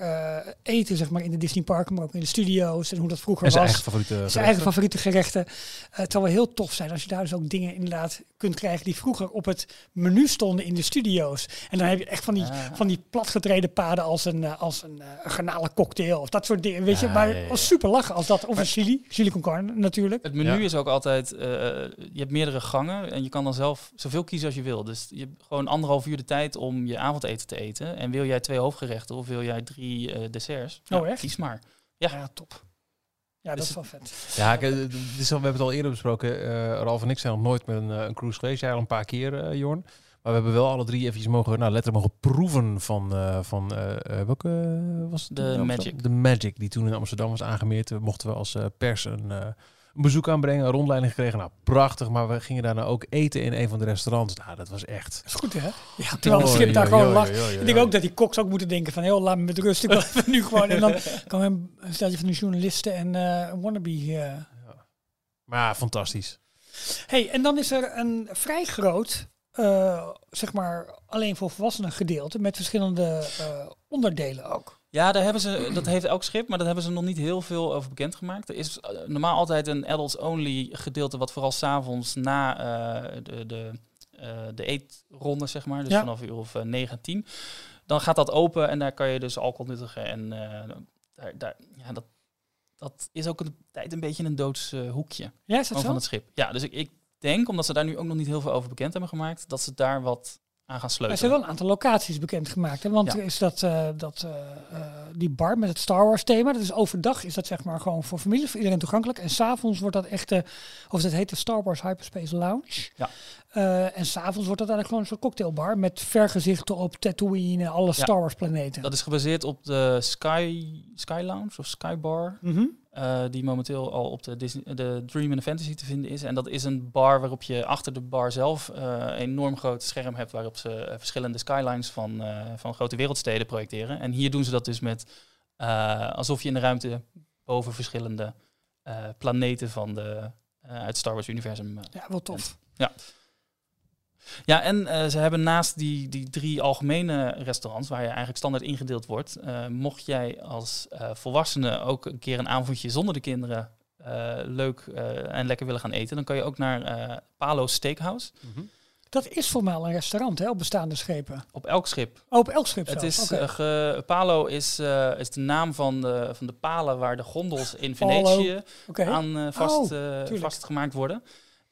eten, zeg maar, in de Disney parken, maar ook in de studio's en hoe dat vroeger en zijn was. eigen favoriete zijn gerechten. eigen favoriete gerechten. Het zou wel heel tof zijn als je daar dus ook dingen inderdaad kunt krijgen die vroeger op het menu stonden in de studio's. En dan heb je echt van die, Ja. van die platgetreden paden als een, als een, garnalencocktail of dat soort dingen. Weet je, maar ja, ja. als super lachen als dat. Of een chili, chili con carne natuurlijk. Het menu Ja. is ook altijd, eh, je hebt meerdere gangen en je kan dan zelf zoveel kiezen als je wil. Dus je hebt gewoon anderhalf uur de tijd om je avondeten te eten. En wil jij twee hoofdgerechten of wil jij drie eh, desserts? Oh, Ja, echt? Kies maar. Ja, top. Ja, dat Dus is wel vet. Ja, eh, we hebben het al eerder besproken. eh Ralf en ik zijn nog nooit met een, een cruise geweest. Jij al een paar keer, eh, Jorn. Maar we hebben wel alle drie eventjes mogen, nou, letterlijk mogen proeven van, eh, van eh, eh, welke was het? De Amsterdam? Magic. De Magic, die toen in Amsterdam was aangemeerd. We mochten we als eh, pers een, eh, een bezoek aanbrengen, een rondleiding gekregen. Nou, prachtig. Maar we gingen daarna ook eten in een van de restaurants. Nou, dat was echt... Dat is goed, hè? Ja, terwijl het schip daar gewoon lag. oei, Ik denk ook dat die koks ook moeten denken van, heel laat me met rust. Ik wil even nu gewoon. En dan kan een steltje van de journalisten en eh, een wannabe. eh. Maar ja, fantastisch. Hey, en dan is er een vrij groot, eh, zeg maar, alleen voor volwassenen gedeelte met verschillende eh, onderdelen ook. Ja, daar hebben ze, dat heeft elk schip, maar daar hebben ze nog niet heel veel over bekendgemaakt. Er is eh, normaal altijd een adults-only gedeelte, wat vooral s'avonds na de, de, de eetronde, zeg maar, dus Ja. vanaf uur of eh, 9, 10. Dan gaat dat open en daar kan je dus alcohol nuttigen. En daar, daar, ja, dat, dat is ook een tijd een beetje een doods hoekje Ja, is dat gewoon zo? van het schip. Ja, dus ik, ik denk, omdat ze daar nu ook nog niet heel veel over bekend hebben gemaakt, dat ze daar wat aan gaan Er sleutelen. zijn wel een aantal locaties bekendgemaakt. Hè? Want Ja. er is dat, eh, dat eh, eh, die bar met het Star Wars thema. Dat is overdag is dat zeg maar gewoon voor families, voor iedereen toegankelijk. En s'avonds wordt dat echt, eh, of dat heet de Star Wars Hyperspace Lounge. Ja. En s'avonds wordt dat eigenlijk gewoon een soort cocktailbar met vergezichten op Tatooine en alle Star Wars planeten. Dat is gebaseerd op de Sky, Sky Lounge of Sky Bar. Mhm. Eh, die momenteel al op de, Disney, de Dream and Fantasy te vinden is. En dat is een bar waarop je achter de bar zelf eh, een enorm groot scherm hebt waarop ze eh, verschillende skylines van, eh, van grote wereldsteden projecteren. En hier doen ze dat dus met eh, alsof je in de ruimte boven verschillende eh, planeten van de, eh, uit het Star Wars universum. eh, Ja, wel tof. ja, en eh, ze hebben naast die, die drie algemene restaurants, waar je eigenlijk standaard ingedeeld wordt, eh, mocht jij als eh, volwassene ook een keer een avondje zonder de kinderen eh, leuk eh, en lekker willen gaan eten, dan kan je ook naar eh, Palo Steakhouse. Dat is voor mij al een restaurant hè, op bestaande schepen. Op elk schip. Oh, op elk schip Het zelfs. is, Oké. eh, ge- Palo is, eh, is de naam van de, van de palen waar de gondels in. Venetië aan vast, Oh, eh, vastgemaakt worden.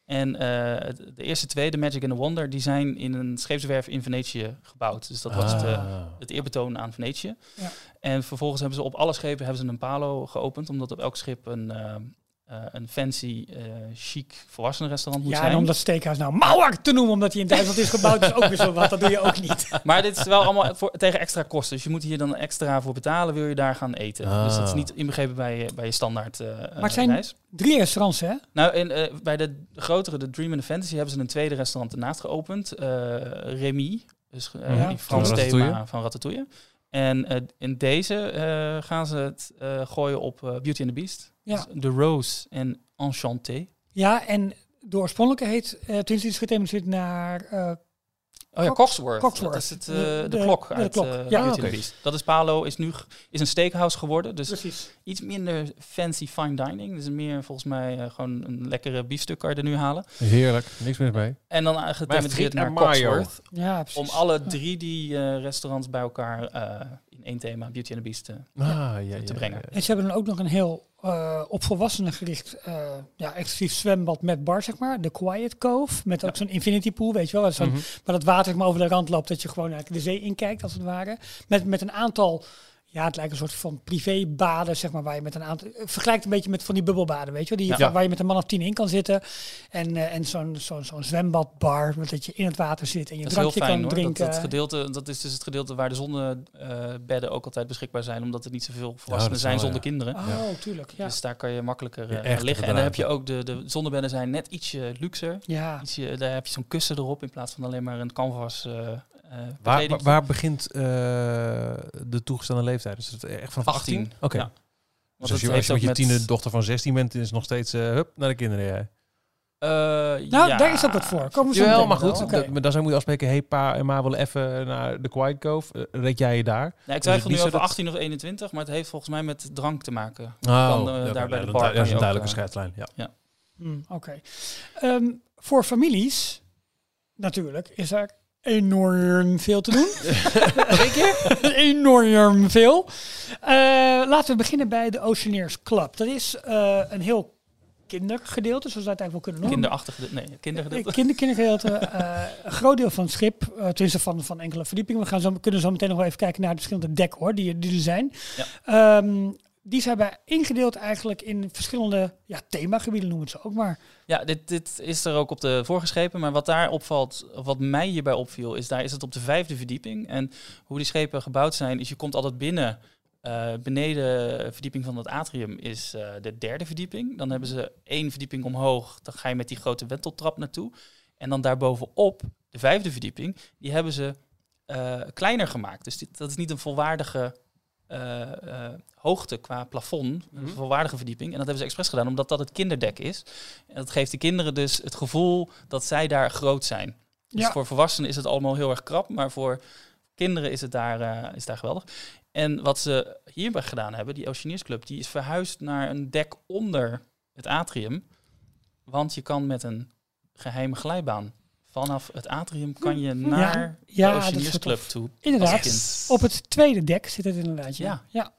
En eh, de eerste twee, de Magic and the Wonder, die zijn in een scheepswerf in Venetië gebouwd. Dus dat was de, Ah. het eerbetoon aan Venetië. Ja. En vervolgens hebben ze op alle schepen hebben ze een palo geopend, omdat op elk schip een, eh, eh, een fancy, eh, chic volwassenenrestaurant moet Ja, zijn. en om dat steakhouse nou Mauer te noemen, omdat hij in Duitsland is gebouwd, is ook weer zo wat. Dat doe je ook niet. Maar dit is wel allemaal voor, tegen extra kosten. Dus je moet hier dan extra voor betalen, wil je daar gaan eten. Dus dat is Ah. niet inbegrepen bij, je- bij je standaard eh Maar het zijn reis. drie restaurants, hè? Nou, in, eh, bij de grotere, de Dream and the Fantasy, hebben ze een tweede restaurant ernaast geopend. eh Remy, dus eh, Ja, die Frans van thema Ratatouille. van Ratatouille. En eh, in deze eh, gaan ze het eh, gooien op Beauty and the Beast. Ja. Dus The Rose en Enchanté. Ja, en de oorspronkelijke heet, uh, is gethematiseerd naar... eh, Oh ja, Cox- Coxworth. Coxworth. Dat is het, eh, De- de, de- klok de uit klok. eh, Ja, Beauty and oké. the Beast. Dat is Palo, is nu is een steakhouse geworden. Dus precies. iets minder fancy fine dining. Dus meer volgens mij eh, gewoon een lekkere biefstuk kan je er nu halen. Heerlijk, niks mis mee. En dan eh, gethematiseerd naar. Coxworth. Ja, precies. Om alle drie die eh, restaurants bij elkaar eh, in één thema Beauty and the Beast eh, Ah, ja, ja, te brengen. ja, ja. En ze hebben dan ook nog een heel eh, op volwassenen gericht, eh, ja, exclusief zwembad met bar, zeg maar. De Quiet Cove, met ook zo'n infinity pool, weet je wel. Waar, zo'n- Mhm. waar dat water zeg maar over de rand loopt, dat je gewoon eigenlijk de zee inkijkt, als het ware. Met, met een aantal, ja, het lijkt een soort van privébaden, zeg maar, waar je met een aantal... Het vergelijkt een beetje met van die bubbelbaden, weet je wel. Die, Ja. Waar je met een man of tien in kan zitten. En, eh, en zo'n zo'n zo'n zwembadbar, met dat je in het water zit en je Dat is heel drankje fijn kan hoor. drinken. Dat, dat, gedeelte, dat is dus het gedeelte waar de zonnebedden ook altijd beschikbaar zijn. Omdat er niet zoveel volwassenen zijn wel, zonder ja. kinderen. Oh, tuurlijk, ja. Dus daar kan je makkelijker Ja, eh, echt liggen. En dan heb je ook de, de zonnebedden zijn net ietsje luxer. Ja, Ietsje, daar heb je zo'n kussen erop in plaats van alleen maar een canvas. eh, Waar, waar, waar begint eh, de toegestane leeftijd? Is het echt vanaf 18? 18, Oké. ja. Dus Want als je, het als je met je tiende dochter van 16 bent, is het nog steeds eh, hup, naar de kinderen. Eh, nou, ja. daar is ook wat voor. Komen Jawel, maar goed, Oké. dat, maar dan zou je afspreken, hey pa en ma willen even naar de Quiet Cove. Eh, Reed jij je daar? Ja, ik het twijfel niet nu over dat- 18 of 21, maar het heeft volgens mij met drank te maken. Oh, eh, ja, daar bij de dat- bar Dat is een duidelijke eh, scheidslijn, ja. Hmm, Oké. Ehm, voor families, natuurlijk, is er enorm veel te doen. enorm veel. Eh, laten we beginnen bij de Oceaneers Club. Dat is eh, een heel kindergedeelte, zoals we het eigenlijk wel kunnen noemen. Kinderachtig, nee, kindergedeelte. Eh, Kinder, kindergedeelte. een groot deel van het schip, uh, tenminste van, van enkele verdiepingen. We gaan zo, kunnen zo meteen nog wel even kijken naar de verschillende dekken hoor, die, die er zijn. Ehm, die zijn ingedeeld eigenlijk in verschillende ja, themagebieden, noemen zo ook maar. Ja, dit, dit is er ook op de voorgeschepen. Maar wat daar opvalt, wat mij hierbij opviel, is daar is het op de vijfde verdieping. En hoe die schepen gebouwd zijn, is je komt altijd binnen. eh, beneden verdieping van het atrium is eh, de derde verdieping. Dan hebben ze één verdieping omhoog. Dan ga je met die grote wenteltrap naartoe. En dan daarbovenop, de vijfde verdieping, die hebben ze eh, kleiner gemaakt. Dus dit, dat is niet een volwaardige eh, eh, hoogte qua plafond, een volwaardige verdieping. En dat hebben ze expres gedaan, omdat dat het kinderdek is. En dat geeft de kinderen dus het gevoel dat zij daar groot zijn. Dus Ja. voor volwassenen is het allemaal heel erg krap, maar voor kinderen is het daar, eh, is daar geweldig. En wat ze hierbij gedaan hebben, die Oceaneers Club, die is verhuisd naar een dek onder het atrium. Want je kan met een geheime glijbaan vanaf het atrium kan je naar ja, de Club toe. Inderdaad. Op het tweede dek zit het inderdaad. Ja. Ja.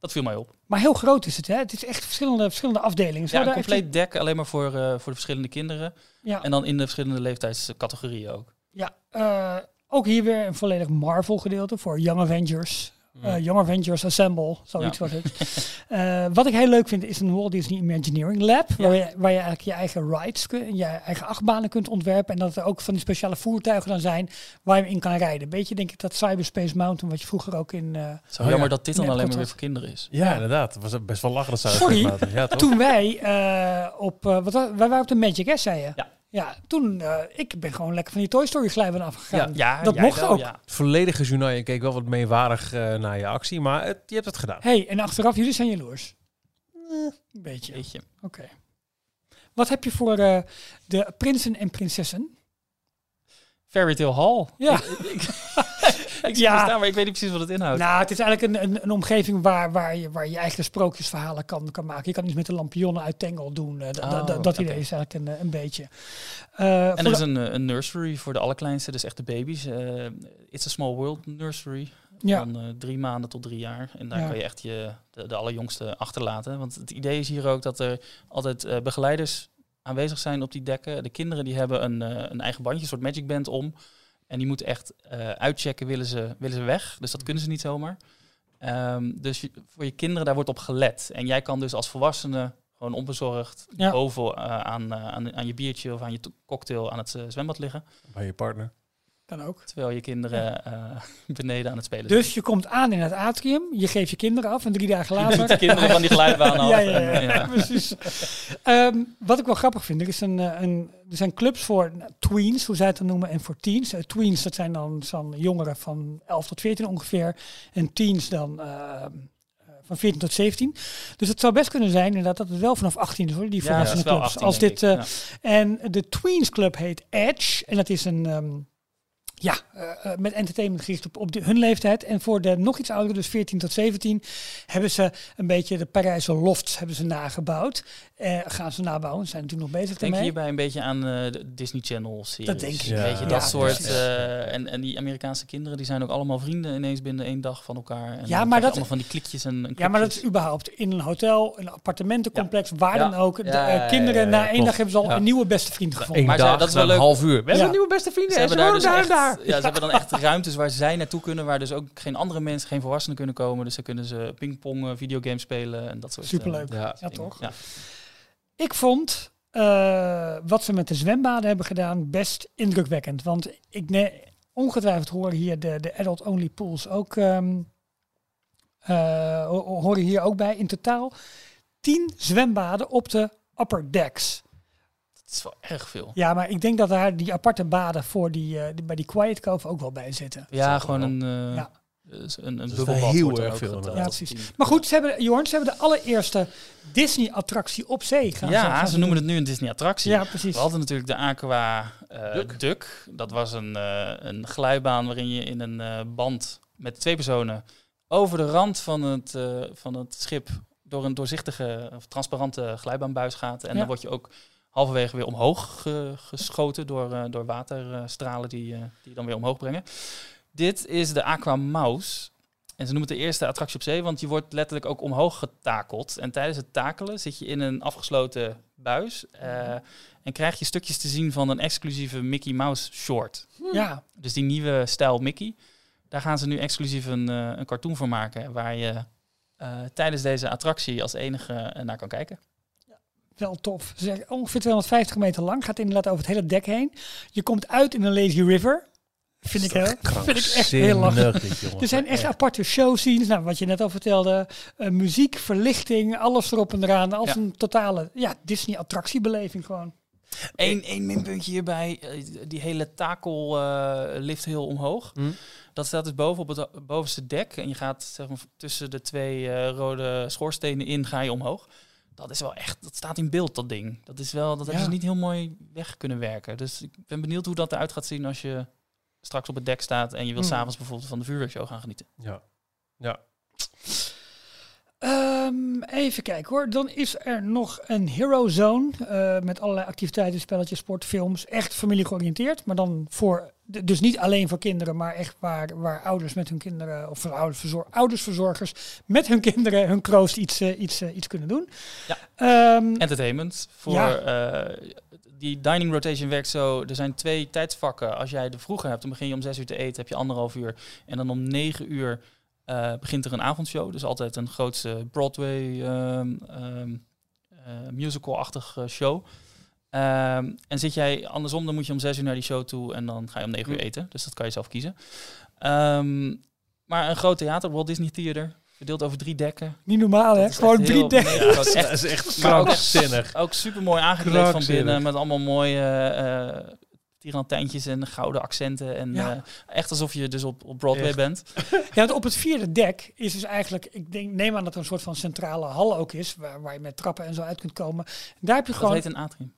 Dat viel mij op. Maar heel groot is het, hè? Het is echt verschillende, verschillende afdelingen. Ja, een echt compleet dek alleen maar voor, eh, voor de verschillende kinderen. Ja. En dan in de verschillende leeftijdscategorieën ook. Ja, eh, ook hier weer een volledig Marvel gedeelte voor Young Avengers. Eh, Young Avengers Assemble, zoiets Ja. was het. Eh, wat ik heel leuk vind is een Walt Disney Imagineering Lab, waar, je, waar je eigenlijk je eigen rides, kun, je eigen achtbanen kunt ontwerpen. En dat er ook van die speciale voertuigen dan zijn waar je in kan rijden. Beetje denk ik dat Cyberspace Mountain, wat je vroeger ook in... eh, Zo jammer ja. dat dit dan alleen maar weer voor kinderen is. Ja, inderdaad. Het was best wel lachen dat zou Sorry, Ja, toch? toen wij eh, op, wat, wa- wij waren op de Magic, hè, zei je? Ja. Ja, toen, eh, ik ben gewoon lekker van die Toy Story glijbaan afgegaan. Ja, dat mocht wel, ook. Ja. Het volledige journaal, je keek wel wat meewarig eh, naar je actie, maar het, je hebt het gedaan. hey, en achteraf, jullie zijn jaloers. een beetje. Weet je. Oké. Wat heb je voor eh, de prinsen en prinsessen? Fairy Tale Hall. Ja. Ik zie Ja. staan, maar ik weet niet precies wat het inhoudt. Nou, het is eigenlijk een, een, een omgeving waar, waar, je, waar je eigen sprookjesverhalen kan, kan maken. Je kan iets met de lampionnen uit Tangle doen. eh, Oh, dat idee is eigenlijk een, een beetje. Eh, En er is een, eh, een nursery voor de allerkleinste, dus echt de baby's. Eh, It's a Small World Nursery. Ja. Van drie maanden tot drie jaar. En daar Ja. kan je echt je, de, de allerjongste achterlaten. Want het idee is hier ook dat er altijd begeleiders aanwezig zijn op die dekken. De kinderen die hebben een, een eigen bandje, een soort magic band om. En die moeten echt eh, uitchecken, willen ze, willen ze weg. Dus dat kunnen ze niet zomaar. Ehm, dus je- voor je kinderen, daar wordt op gelet. En jij kan dus als volwassene gewoon onbezorgd Ja. boven eh, aan, eh, aan, aan je biertje of aan je cocktail aan het zwembad liggen. Bij je partner. Kan ook. Terwijl je kinderen eh, beneden aan het spelen Dus je komt aan in het atrium, je geeft je kinderen af en drie dagen zijn. later... de kinderen van die glijbaan af. ja, ja, ja, precies. Ehm, wat ik wel grappig vind, er, is een, eh, een, er zijn clubs voor tweens, hoe zij het dan noemen, en voor teens. Eh, tweens, dat zijn dan zo'n jongeren van 11 tot 14 ongeveer. En teens dan van 14 tot 17. Dus het zou best kunnen zijn inderdaad dat het wel vanaf 18 is hoor, die volwassenen clubs. 18, Als dit. En de Tweens Club heet Edge. En dat is een, ehm, Ja, uh, met entertainment gericht op, op de, hun leeftijd. En voor de nog iets ouderen, dus 14 tot 17, hebben ze een beetje de Parijse lofts hebben ze nagebouwd. Uh, gaan ze nabouwen, ze zijn natuurlijk nog bezig denk ermee. Denk hierbij een beetje aan uh, de Disney Channel series? Dat denk ik. Ja. Weet je, dat soort. en, en die Amerikaanse kinderen, die zijn ook allemaal vrienden ineens binnen één dag van elkaar. En ja, maar dat allemaal van die klikjes en, en Ja, maar dat is überhaupt in een hotel, een appartementencomplex, waar dan ook. De kinderen, na één dag hebben ze al een nieuwe beste vriend gevonden. maar dag, dat is wel leuk. een half uur. We hebben een nieuwe beste vrienden. Ze hebben daar, dus echt. Ja, ze hebben dan echt ruimtes waar zij naartoe kunnen, waar dus ook geen andere mensen, geen volwassenen kunnen komen. Dus dan kunnen ze pingpong, videogames spelen en dat soort Superleuk. ja, ja toch? Ja. Ik vond uh, wat ze met de zwembaden hebben gedaan best indrukwekkend. Want ik ne ongetwijfeld horen hier de, de adult-only pools ook, um, uh, horen hier ook bij. In totaal tien zwembaden op de upper decks. Dat is wel erg veel. Ja, maar ik denk dat daar die aparte baden voor die, uh, die bij die Quiet Cove ook wel bij zitten. Ja, gewoon een... Uh, ja. Een, een bubbelbad heel erg veel. Ja, precies. Maar goed, ze hebben, Jorn, ze hebben de allereerste Disney-attractie op zee gaan. Ja, gaan ze noemen het nu een Disney-attractie. Ja, precies. We hadden natuurlijk de Aqua uh, Duck. Duck. Dat was een, uh, een glijbaan waarin je in een uh, band met twee personen over de rand van het, van het schip door een doorzichtige of transparante glijbaanbuis gaat. En ja. dan word je ook halverwege weer omhoog ge geschoten door, door waterstralen die, die je dan weer omhoog brengen. Dit is de Aqua Mouse. En ze noemen het de eerste attractie op zee, want je wordt letterlijk ook omhoog getakeld. En tijdens het takelen zit je in een afgesloten buis uh, en krijg je stukjes te zien van een exclusieve Mickey Mouse short. Ja. Dus die nieuwe stijl Mickey, daar gaan ze nu exclusief een, uh, een cartoon voor maken, waar je uh, tijdens deze attractie als enige naar kan kijken. Wel tof. Ze zeggen ongeveer 250 meter lang, gaat inderdaad over het hele dek heen. Je komt uit in een lazy river. Vind ik, heel, vind ik echt heel lachig. Er zijn echt, echt. aparte showscenes. Nou, wat je net al vertelde. Uh, muziek, verlichting, alles erop en eraan. Als ja. een totale ja, Disney-attractiebeleving gewoon. Eén, één minpuntje hierbij. Die hele takel uh, lift heel omhoog. Mm. Dat staat dus boven op het bovenste dek. En je gaat zeg maar, tussen de twee uh, rode schoorstenen in, ga je omhoog. Dat is wel echt, dat staat in beeld, dat ding. Dat is wel, dat hebben ze niet heel mooi weg kunnen werken. Dus ik ben benieuwd hoe dat eruit gaat zien als je straks op het dek staat en je wil mm. s'avonds bijvoorbeeld van de vuurwerkshow gaan genieten. Ja. Ja. Um, even kijken hoor. Dan is er nog een Hero Zone uh, met allerlei activiteiten, spelletjes, sport, films. Echt familie georiënteerd, maar dan voor, dus niet alleen voor kinderen, maar echt waar, waar ouders met hun kinderen, of oudersverzor oudersverzorgers met hun kinderen hun kroost iets, uh, iets, uh, iets kunnen doen. Ja. Um, Entertainment voor ja die dining rotation werkt zo. Er zijn twee tijdsvakken. Als jij de vroeger hebt, dan begin je om zes uur te eten, heb je anderhalf uur. En dan om negen uur uh, begint er een avondshow. Dus altijd een grootste Broadway um, um, uh, musical-achtig uh, show. Um, en zit jij andersom, dan moet je om zes uur naar die show toe en dan ga je om negen uur eten. Dus dat kan je zelf kiezen. maar een groot theater, Walt Disney Theater, Verdeeld over drie dekken. Niet normaal, hè? Gewoon drie dekken. Ja, dat, is echt krankzinnig. Ook, ook super mooi aangekleed van binnen. Met allemaal mooie uh, tirantijntjes en gouden accenten. En ja. uh, echt alsof je dus op, op Broadway echt. bent. Ja, op het vierde dek is dus eigenlijk... Ik denk, neem aan dat er een soort van centrale hal ook is. Waar, waar je met trappen en zo uit kunt komen. Daar heb je dat gewoon... heet een atrium.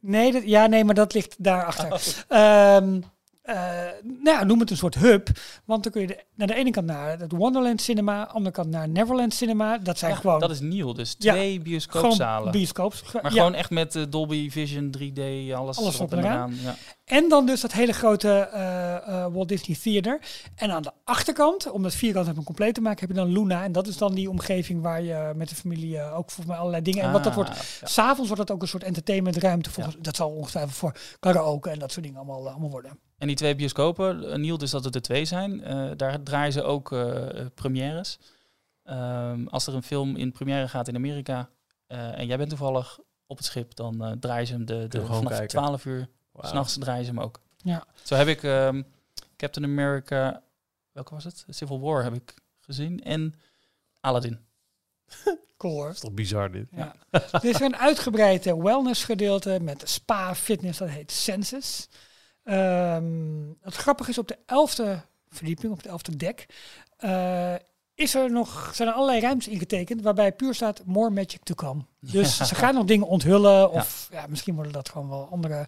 Nee, dat, ja, nee, maar dat ligt daarachter. Oh. Um, uh, nou ja, noem het een soort hub. Want dan kun je de, naar de ene kant naar het Wonderland Cinema, andere kant naar Neverland Cinema. Dat zijn ja, gewoon... Dat is nieuw, dus twee ja, bioscoopzalen. bioscoops. Maar gewoon echt met uh, Dolby Vision, 3D, alles, alles op en eraan. Ja. En dan dus dat hele grote uh, Walt Disney Theater. En aan de achterkant, om dat vierkant even compleet te maken, heb je dan Luna. En dat is dan die omgeving waar je met de familie ook volgens mij allerlei dingen... Ah, en wat dat wordt, ja. s'avonds wordt dat ook een soort entertainmentruimte. Volgens, Dat zal ongetwijfeld voor karaoke en dat soort dingen allemaal, allemaal worden. En die twee bioscopen, Niel dus dat het er twee zijn, uh, daar draaien ze ook uh, premières. Um, als er een film in première gaat in Amerika uh, en jij bent toevallig op het schip, dan draaien ze hem de, de, vanaf kijken. 12 uur. Wow. S'nachts draaien ze hem ook. Ja. Zo heb ik um, Captain America, welke was het? Civil War heb ik gezien en Aladdin. Cool hoor. Dat is toch bizar dit? Ja. er is een uitgebreid wellness gedeelte met spa, fitness, dat heet Senses. Um, het grappige is op de elfde verdieping, op het elfde dek, uh, is er nog, zijn er allerlei ruimtes ingetekend waarbij puur staat more magic to come. Dus ze gaan nog dingen onthullen of ja. misschien worden dat gewoon wel andere,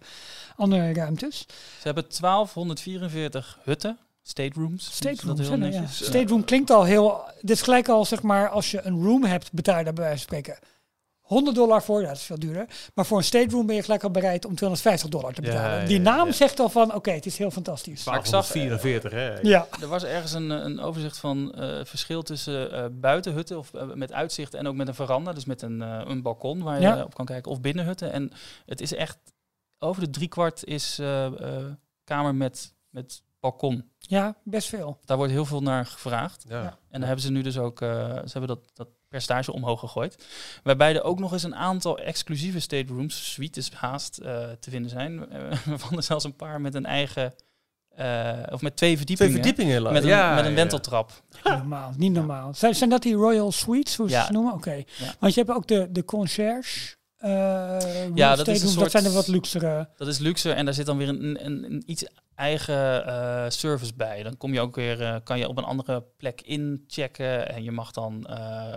andere ruimtes. Ze hebben 1244 hutten, state rooms. State dat room, heel zijn ja. netjes. State room klinkt al heel. Dit is gelijk al zeg maar als je een room hebt, betaal je daar bij wijze van spreken 100 dollar voor. Ja, dat is veel duurder. Maar voor een state room ben je gelijk al bereid om 250 dollar te Ja, betalen. ja, Die naam ja. zegt al van oké, het is heel fantastisch. Maar ik zag, 44, hè? Ja, Er was ergens een, een overzicht van eh, verschil tussen eh, buitenhutten of eh, met uitzicht en ook met een veranda, dus met een, eh, een balkon waar je Ja. eh, op kan kijken, of binnenhutten. En het is echt over de driekwart is eh, eh, kamer met, met balkon. ja, best veel. Daar wordt heel veel naar gevraagd. Ja. En daar hebben ze nu dus ook, eh, ze hebben dat, dat percentage omhoog gegooid. Waarbij er ook nog eens een aantal exclusieve state rooms, suites haast, eh, te vinden zijn. Eh, waarvan er zelfs een paar met een eigen, eh, of met twee Twee verdiepingen. verdiepingen. la- Met een, ja, met een ja. wenteltrap. Niet normaal, niet normaal. Zijn, zijn dat die Royal Suites, hoe ze Ja. ze noemen? Oké. Ja. Want je hebt ook de, de concierge. Eh, Ja, dat is een rooms, soort- dat zijn de wat luxere. Dat is luxe en daar zit dan weer een, een, een iets eigen eh, service bij. Dan kom je ook weer, eh, kan je op een andere plek inchecken en je mag dan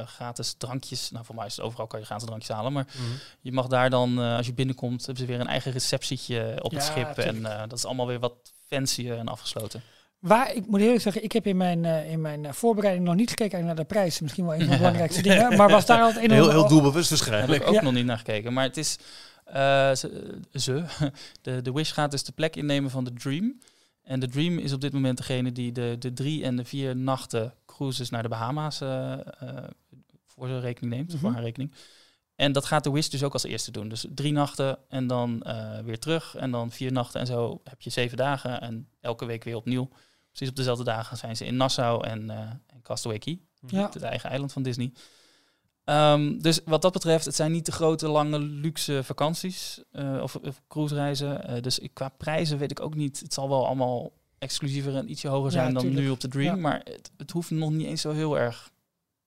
gratis drankjes. Nou, voor mij is het overal kan je gratis drankjes halen, maar Mhm. je mag daar dan, als je binnenkomt, hebben ze weer een eigen receptietje op het schip tuurlijk. en dat is allemaal weer wat fancier en afgesloten. Waar, ik moet eerlijk zeggen, ik heb in mijn, eh, in mijn eh, voorbereiding nog niet gekeken naar de prijs. Misschien wel een van de belangrijkste dingen. Maar was daar al het een en Heel, heel doelbewust Daar heb waarschijnlijk. ik ook Ja. nog niet naar gekeken, maar het is eh, ze, ze de, de Wish gaat dus de plek innemen van de Dream. En de Dream is op dit moment degene die de, de drie en de vier nachten cruises naar de Bahama's voor zijn rekening neemt, voor Mhm. haar rekening. En dat gaat de Wish dus ook als eerste doen. Dus drie nachten en dan eh, weer terug en dan vier nachten en zo heb je zeven dagen en elke week weer opnieuw. Precies op dezelfde dagen zijn ze in Nassau en, eh en Castaway Key, Ja. het eigen eiland van Disney. Ehm, dus wat dat betreft, het zijn niet de grote, lange, luxe vakanties eh, of, of cruisereizen. Eh, dus ik, qua prijzen weet ik ook niet. Het zal wel allemaal exclusiever en ietsje hoger Ja, zijn dan tuurlijk. nu op de Dream. Ja. Maar het, het hoeft nog niet eens zo heel erg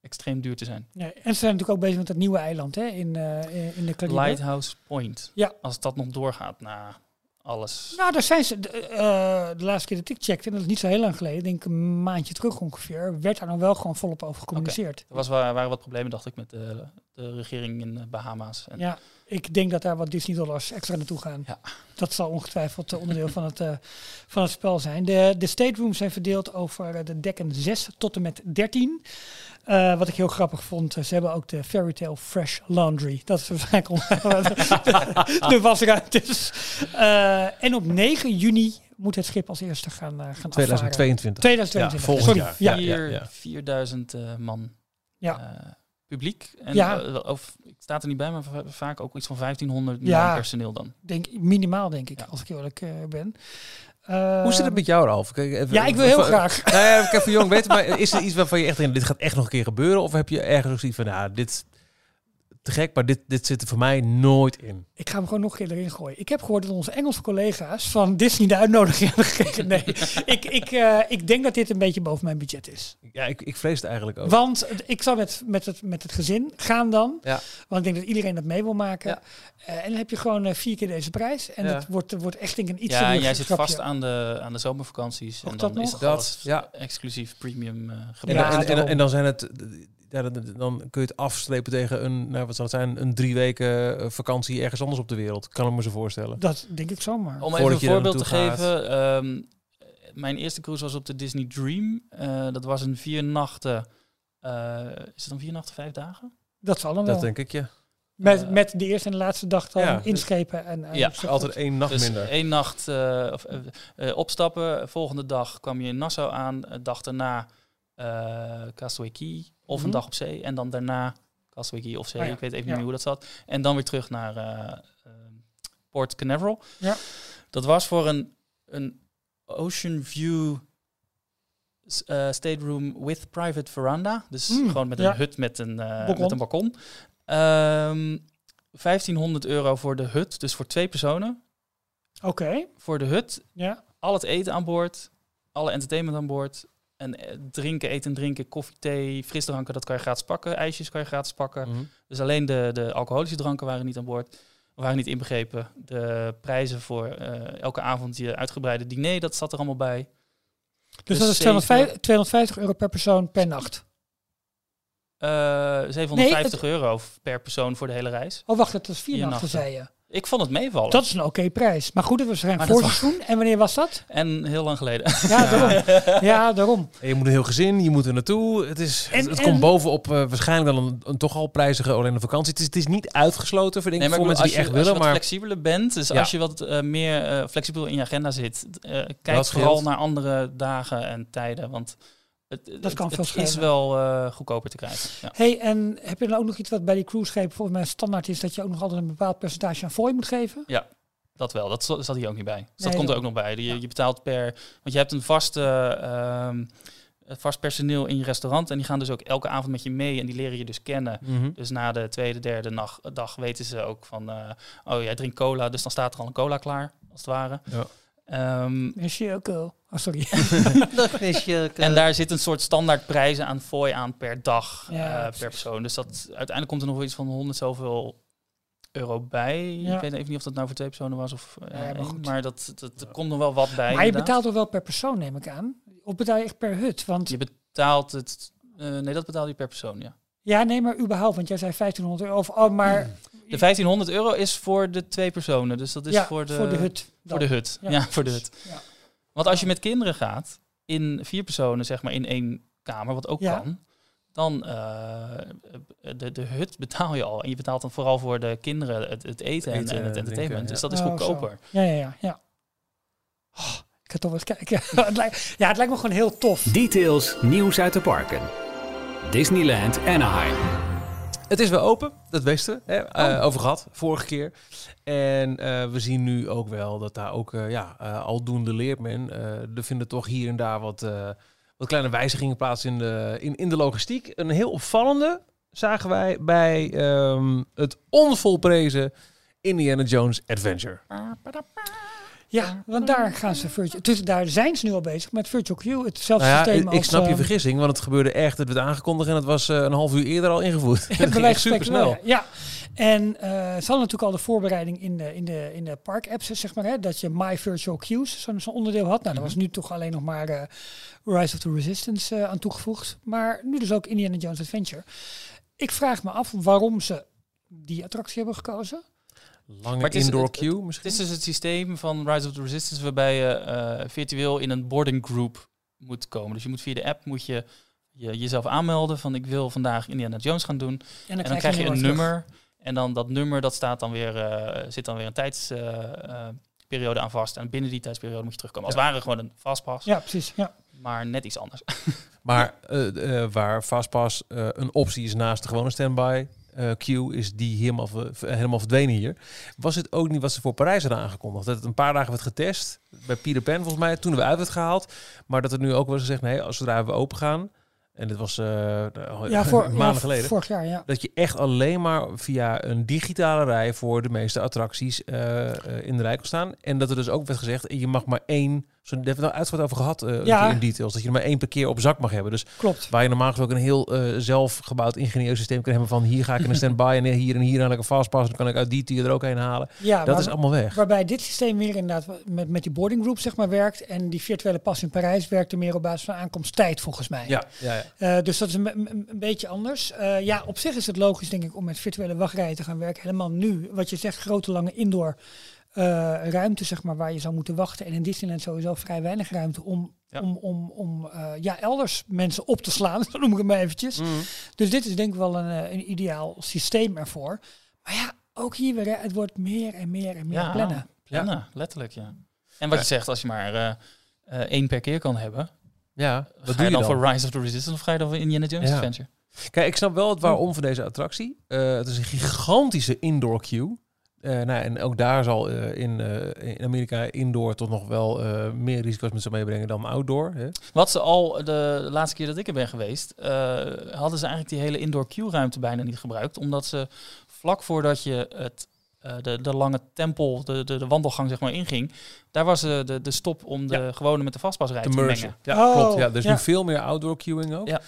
extreem duur te zijn. Nee, en ze zijn natuurlijk ook bezig met dat nieuwe eiland hè, in, eh, in de. Lighthouse Point. Ja. Als dat nog doorgaat na alles. Nou, daar zijn ze. De, eh, de laatste keer dat ik checkte, en dat is niet zo heel lang geleden, denk ik een maandje terug ongeveer, werd daar dan wel gewoon volop over gecommuniceerd. Er was, wa- waren wat problemen, dacht ik, met de, de regering in de Bahama's. En Ja, ik denk dat daar wat Disney dollars extra naartoe gaan. Ja. Dat zal ongetwijfeld eh, onderdeel van het, eh, van het spel zijn. De, de state rooms zijn verdeeld over de dekken 6 tot en met 13. Eh, wat ik heel grappig vond, eh, ze hebben ook de Fairy Tale Fresh Laundry. Dat is waarschijnlijk on- de, de wasruimtes. Eh, en op 9 juni moet het schip als eerste gaan, eh gaan afvaren. 2022. 2022. Ja, volgend Sorry. jaar. Ja. Ja. vier, 4000 eh, man Ja. publiek. En Ja. of, ik sta er niet bij, maar va- vaak ook iets van 1500 Ja. man personeel dan. Denk, minimaal, denk ik, als ik eerlijk eh, ben. Hoe zit het met jou, Ralf? Kijk, even- Ja, ik wil heel graag. Nou ja, ik heb van jong weten, maar is er iets waarvan je echt denkt, dit gaat echt nog een keer gebeuren? Of heb je ergens ook zoiets van, nou, dit te gek, maar dit, dit zit er voor mij nooit in. Ik ga hem gewoon nog een keer erin gooien. Ik heb gehoord dat onze Engelse collega's van Disney de uitnodiging hebben gekregen. Nee, ik, ik, eh, ik denk dat dit een beetje boven mijn budget is. Ja, ik, ik vrees het eigenlijk ook. Want ik zal met, met, het, met het gezin gaan dan. Ja. Want ik denk dat iedereen dat mee wil maken. Ja. Eh, en dan heb je gewoon eh, vier keer deze prijs. En Ja. het wordt, wordt echt denk ik een iets Ja, en jij zit grapje. vast aan de, aan de zomervakanties. Ook en dat dan is nog? het Dat, ja. exclusief premium eh En, gebruik. En, en, daarom. en dan zijn het, ja, dan, dan kun je het afstrepen tegen een, nou, wat zal het zijn, een drie weken eh, vakantie ergens anders op de wereld. Kan ik me zo voorstellen. Dat denk ik zomaar. Om Voordat even je een voorbeeld te gaat. geven. ehm, mijn eerste cruise was op de Disney Dream. Eh, dat was een vier nachten. eh, is het dan vier nachten, vijf dagen? Dat zal dan wel. Dat denk ik, ja. met, met de eerste en de laatste dag dan Ja. inschepen. En, en Ja, Altijd één nacht dus minder. één nacht eh, of, opstappen. Volgende dag kwam je in Nassau aan. Dag daarna eh Castaway Key. Of Mhm. een dag op zee. En dan daarna Castaway of zee. Ah ja, Ik weet even niet meer hoe dat zat. En dan weer terug naar eh, eh, Port Canaveral. Ja. Dat was voor een, een Ocean View eh, stateroom with private veranda. Dus Mm, gewoon met een ja. hut met een, Balkon. met een balkon. Ehm 1500 euro voor de hut. Dus voor twee personen. Oké, Voor de hut ja. al het eten aan boord, alle entertainment aan boord. En eh, drinken, eten en drinken, koffie, thee, frisdranken, dat kan je gratis pakken. IJsjes kan je gratis pakken. Mhm. Dus alleen de, de alcoholische dranken waren niet aan boord. Waren niet inbegrepen. De prijzen voor eh, elke avond je uitgebreide diner, dat zat er allemaal bij. Dus, Dus dat is zeven- 250, 250 euro per persoon per nacht. Eh 750 euro per persoon voor de hele reis. Oh, wacht, dat was vier Vier nachten, nachten. zei je. Ik vond het meevallen. Dat is een oké prijs. Maar goed, dat was een voorseizoen. En wanneer was dat? En heel lang geleden. Ja, daarom. Ja, daarom. En je moet een heel gezin, je moet er naartoe. Het, is, En- het, het en- komt bovenop eh, waarschijnlijk wel een, een toch al prijzige Orlando vakantie. Het is, het is niet uitgesloten voor, denk ik, Nee, voor maar mensen die als echt je, willen. als je Maar flexibeler bent, dus Ja. als je wat eh, meer eh, flexibel in je agenda zit, eh, kijk vooral naar andere dagen en tijden, want het, het, kan het veel is wel eh, goedkoper te krijgen. Ja. hey, en heb je dan ook nog iets wat bij die cruiseschepen volgens mij standaard is, dat je ook nog altijd een bepaald percentage aan fooi moet geven? Dat wel, dat zat hier ook niet bij. Dus dat komt er dat- ook nog bij. Je, je betaalt per, want je hebt een vaste, ehm, vast personeel in je restaurant en die gaan dus ook elke avond met je mee en die leren je dus kennen. Mhm. Dus na de tweede, derde nacht, dag weten ze ook van, eh, oh jij drinkt cola, dus dan staat er al een cola klaar, als het ware. Ja. Ehm, Is je ook wel? Oh, sorry. En daar zit een soort standaard prijzen aan fooi aan per dag, Ja, eh, precies. per persoon. Dus dat, uiteindelijk komt er nog wel iets van 100 zoveel euro bij. Ja. Ik weet even niet of dat nou voor twee personen was of eh, Ja, maar één, goed. maar dat, dat, er komt nog wel wat bij. maar je inderdaad. betaalt toch wel per persoon, neem ik aan? Of betaal je echt per hut? Want Je betaalt het... eh, nee, dat betaal je per persoon, ja. ja, nee, maar überhaupt, want jij zei 1500 euro. Of, oh, maar De 1500 euro is voor de twee personen. Dus dat is ja, voor, de, hut. Voor dan. de hut. Ja, Ja, voor de hut. Want als je met kinderen gaat, in vier personen, zeg maar in één kamer, wat ook Ja. kan, dan eh, de, de hut betaal je al. En je betaalt dan vooral voor de kinderen het, het eten, en- Eten, en het drinken, entertainment. ja. Dus dat is Oh, goedkoper. zo. Ja, ja, ja. ja. Oh, ik ga toch wel eens kijken. het lijkt, ja, het lijkt me gewoon heel tof. Details, nieuws uit de parken. Disneyland Anaheim. Het is weer open, dat wisten we. Hè? eh, over gehad, vorige keer. En eh, we zien nu ook wel dat daar ook, eh, ja, aldoende leert men. er vinden toch hier en daar wat, wat kleine wijzigingen plaats in de, in, in de logistiek. Een heel opvallende zagen wij bij ehm, het onvolprezen Indiana Jones Adventure. Ja, want daar gaan ze virtual. Dus daar zijn ze nu al bezig met Virtual Queue. Hetzelfde Nou ja, systeem ik als. snap je eh, vergissing, want het gebeurde echt. Het werd aangekondigd en het was eh, een half uur eerder al ingevoerd. Het ging super snel. Ja, en eh, ze hadden natuurlijk al de voorbereiding in de, in de, in de park-apps, zeg maar, hè, dat je My Virtual Queues, zo'n onderdeel had. Nou, daar was nu toch alleen nog maar eh, Rise of the Resistance aan toegevoegd. Maar nu dus ook Indiana Jones Adventure. Ik vraag me af waarom ze die attractie hebben gekozen. Lange Maar het is- indoor het- queue Het misschien. is dus het systeem van Rise of the Resistance waarbij je eh, virtueel in een boarding group moet komen. Dus je moet via de app moet je, je jezelf aanmelden van ik wil vandaag Indiana Jones gaan doen. En En dan krijg je een terug. nummer. En dan dat nummer, dat staat dan weer, eh, zit dan weer een tijdsperiode aan vast. En binnen die tijdsperiode moet je terugkomen. Als het ware gewoon een vastpas, Ja, precies. Ja. maar net iets anders. Maar eh, eh, waar Fastpass eh, een optie is naast de gewone standby eh, queue, is die helemaal, helemaal verdwenen hier. Was het ook niet wat ze voor Parijs hadden aangekondigd? Dat het een paar dagen werd getest, bij Peter Pan volgens mij, toen weer uit werd gehaald. Maar dat er nu ook was gezegd, nee, als zodra we open gaan, en dit was Ja, voor, maanden ja, geleden. vorig jaar, ja. dat je echt alleen maar via een digitale rij voor de meeste attracties eh, in de rij kon staan. En dat er dus ook werd gezegd, je mag maar één, zo, daar hebben we het nou over gehad eh, Ja. in details, dat je er maar één per keer op zak mag hebben. Dus Klopt. waar je normaal gesproken een heel eh, zelfgebouwd ingenieus systeem kan hebben van hier ga ik in een standby en hier en hier ik een fastpass, dan kan ik uit die tier er ook heen halen. Ja, dat is allemaal weg. Waarbij dit systeem weer inderdaad met, met die boarding group zeg maar werkt. En die virtuele pas in Parijs werkte meer op basis van aankomsttijd volgens mij. Ja, ja, ja. Eh, dus dat is een, een, een beetje anders. Ja, op zich is het logisch denk ik om met virtuele wachtrijen te gaan werken. Helemaal nu, wat je zegt, grote lange indoor ruimte zeg maar waar je zou moeten wachten. En in Disneyland sowieso vrij weinig ruimte om, Ja. om, om, om eh, ja, elders mensen op te slaan. Zo noem ik het maar eventjes. Mhm. Dus dit is denk ik wel een, eh, een ideaal systeem ervoor. Maar ja, ook hier weer, hè, het wordt meer en meer en meer Ja. plannen. Plannen, letterlijk, ja. En wat je zegt, als je maar eh, eh, één per keer kan hebben, Ja, ga wat doe je dan, dan? voor Rise of the Resistance of ga je dan voor Indiana Jones Ja. Adventure? Kijk, ik snap wel het waarom van deze attractie. Eh, het is een gigantische indoor queue. Eh, nou, en ook daar zal eh, in, eh, in Amerika indoor toch nog wel eh, meer risico's met zich meebrengen dan outdoor. Hè? Wat ze al de laatste keer dat ik er ben geweest, eh, hadden ze eigenlijk die hele indoor queue-ruimte bijna niet gebruikt. Omdat ze vlak voordat je het, eh, de, de lange tempel, de, de, de wandelgang zeg maar inging, daar was de, de stop om de gewone met de vastpasrij Te mengen. Ja, Oh, klopt. Ja, dus ja. nu veel meer outdoor queuing ook. Ja.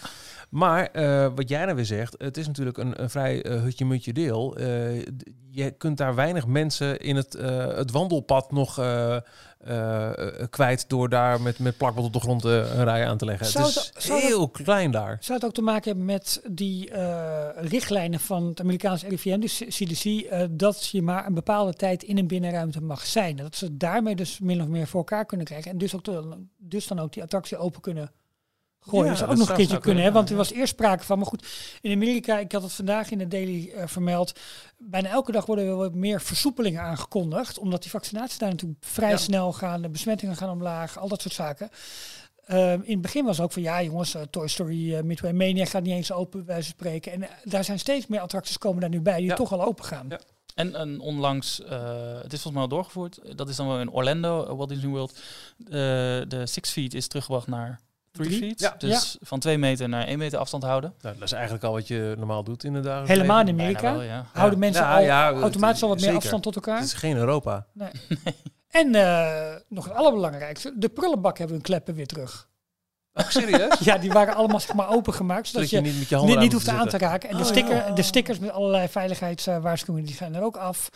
Maar eh, wat jij nou weer zegt, het is natuurlijk een, een vrij eh, hutje-mutje deel. Eh, je kunt daar weinig mensen in het, het wandelpad nog kwijt door daar met, met plakband op de grond een rij aan te leggen. Zou het is zou heel klein daar. Zou het ook te maken hebben met die richtlijnen van het Amerikaanse RIVM, dus CDC, dat je maar een bepaalde tijd in een binnenruimte mag zijn? Dat ze daarmee dus min of meer voor elkaar kunnen krijgen en dus, ook de, dus dan ook die attractie open kunnen gooien. Ja, dat zou ook nog een keertje kunnen, hè? want er was eerst sprake van. Maar goed, in Amerika, ik had het vandaag in de Daily eh, vermeld, bijna elke dag worden er wat meer versoepelingen aangekondigd, omdat die vaccinaties daar natuurlijk vrij Ja. snel gaan, de besmettingen gaan omlaag, al dat soort zaken. Ehm, in het begin was het ook van ja jongens, eh, Toy Story eh, Midway Mania gaat niet eens open bij van spreken. En daar zijn steeds meer attracties komen daar nu bij die Ja. toch al open gaan. En, en onlangs, het is volgens mij al doorgevoerd, dat is dan wel in Orlando, eh, Walt Disney World. De Six Feet is teruggebracht naar Feet. Ja. Dus van twee meter naar één meter afstand houden. Nou, dat is eigenlijk al wat je normaal doet in de dagen. Helemaal in Amerika wel, ja. houden mensen Ja, al ja, automatisch al wat meer zeker. afstand tot elkaar. Het is geen Europa. En eh, nog het allerbelangrijkste, de prullenbak hebben hun kleppen weer terug. Oh, serieus? Ja, die waren allemaal zeg maar opengemaakt, zodat Zodat je je niet met je niet, hoeft aan te raken. En de, Oh, sticker, ja. de stickers met allerlei veiligheidswaarschuwingen die zijn er ook af.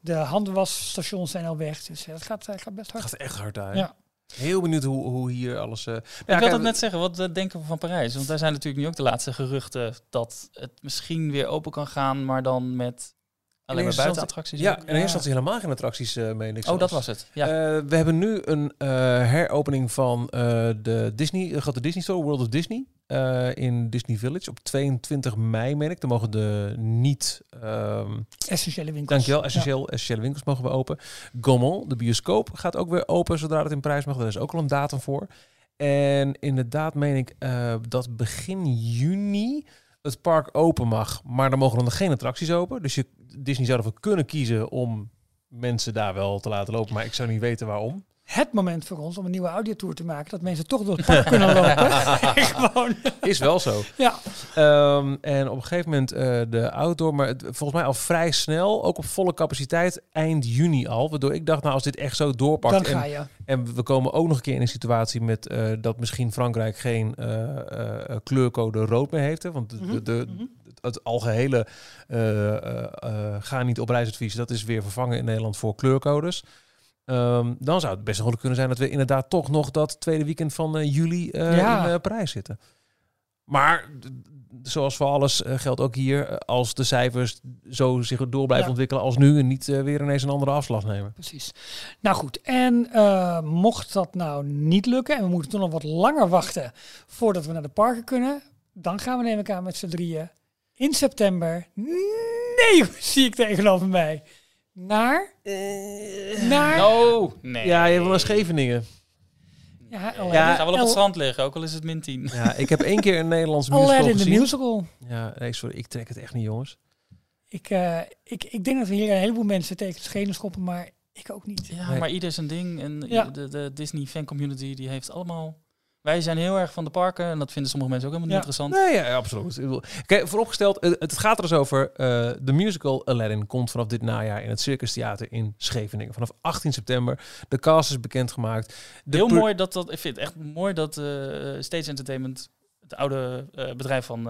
De handwasstations zijn al weg. Dus ja, het gaat, eh, gaat best Het hard. gaat echt hard daar. Ja. Heel benieuwd hoe, hoe hier alles... eh, nou ja, ik kijk, wilde het net zeggen, wat eh, denken we van Parijs? Want daar zijn natuurlijk nu ook de laatste geruchten dat het misschien weer open kan gaan, maar dan met alleen maar eerste buitenattracties. Ja, in eerste instantie helemaal geen attracties, eh meen ik Oh, dat was het. Ja. Eh, we hebben nu een eh, heropening van de Disney, de grote Disney Store, World of Disney, in Disney Village op 22 mei, meen ik. Dan mogen de niet, ehm, Essentiële winkels. dankjewel, essentieel, essentiële winkels mogen we open. Gaumont, de bioscoop, gaat ook weer open zodra het in prijs mag. Daar is ook al een datum voor. En inderdaad meen ik dat begin juni het park open mag, maar dan mogen er nog geen attracties open. Dus je, Disney zou ervoor kunnen kiezen om mensen daar wel te laten lopen, maar ik zou niet weten waarom. Het moment voor ons om een nieuwe audiotour te maken. Dat mensen toch door het park kunnen lopen. Gewoon. Is wel zo. Ja. Ehm, en op een gegeven moment eh, de outdoor, maar het, volgens mij al vrij snel, ook op volle capaciteit, eind juni al. Waardoor ik dacht, nou als dit echt zo doorpakt Dan ga je. en we komen ook nog een keer in een situatie met eh, dat misschien Frankrijk geen eh, kleurcode rood meer heeft. Hè, want de, de, de- Mhm. het algehele eh, eh, eh, ga niet op reisadvies, dat is weer vervangen in Nederland voor kleurcodes. Ehm, dan zou het best wel kunnen zijn dat we inderdaad toch nog dat tweede weekend van eh, juli eh, Ja. in eh, Parijs zitten. Maar zoals voor alles geldt ook hier, als de cijfers zo zich door blijven Ja. ontwikkelen als nu en niet weer ineens een andere afslag nemen. Precies. Nou goed, en mocht dat nou niet lukken en we moeten toch nog wat langer wachten voordat we naar de parken kunnen, dan gaan we neem ik aan met z'n drieën in september. Nee, zie ik tegenover mij. Naar? naar? No! Nee. Ja, je wil naar Scheveningen. Ja, Aladdin, ga wel op het strand liggen, ook al is het min 10. Ja, ik heb één keer een Nederlands musical Aladdin de musical. Ja, nee, sorry, ik trek het echt niet, jongens. Ik, eh, ik, ik denk dat we hier een heleboel mensen tegen de schenen schoppen, maar ik ook niet. Ja, Nee. maar ieder zijn ding. En Ja. de, de Disney fan community die heeft allemaal... Wij zijn heel erg van de parken en dat vinden sommige mensen ook helemaal niet Ja. interessant. Nee, ja, absoluut. Kijk, vooropgesteld, eh, het gaat er dus over. eh, de musical Aladdin komt vanaf dit najaar in het Circus Theater in Scheveningen. Vanaf 18 september. De cast is bekendgemaakt. De Heel mooi dat dat... Ik vind het echt mooi dat eh Stage Entertainment, het oude bedrijf van...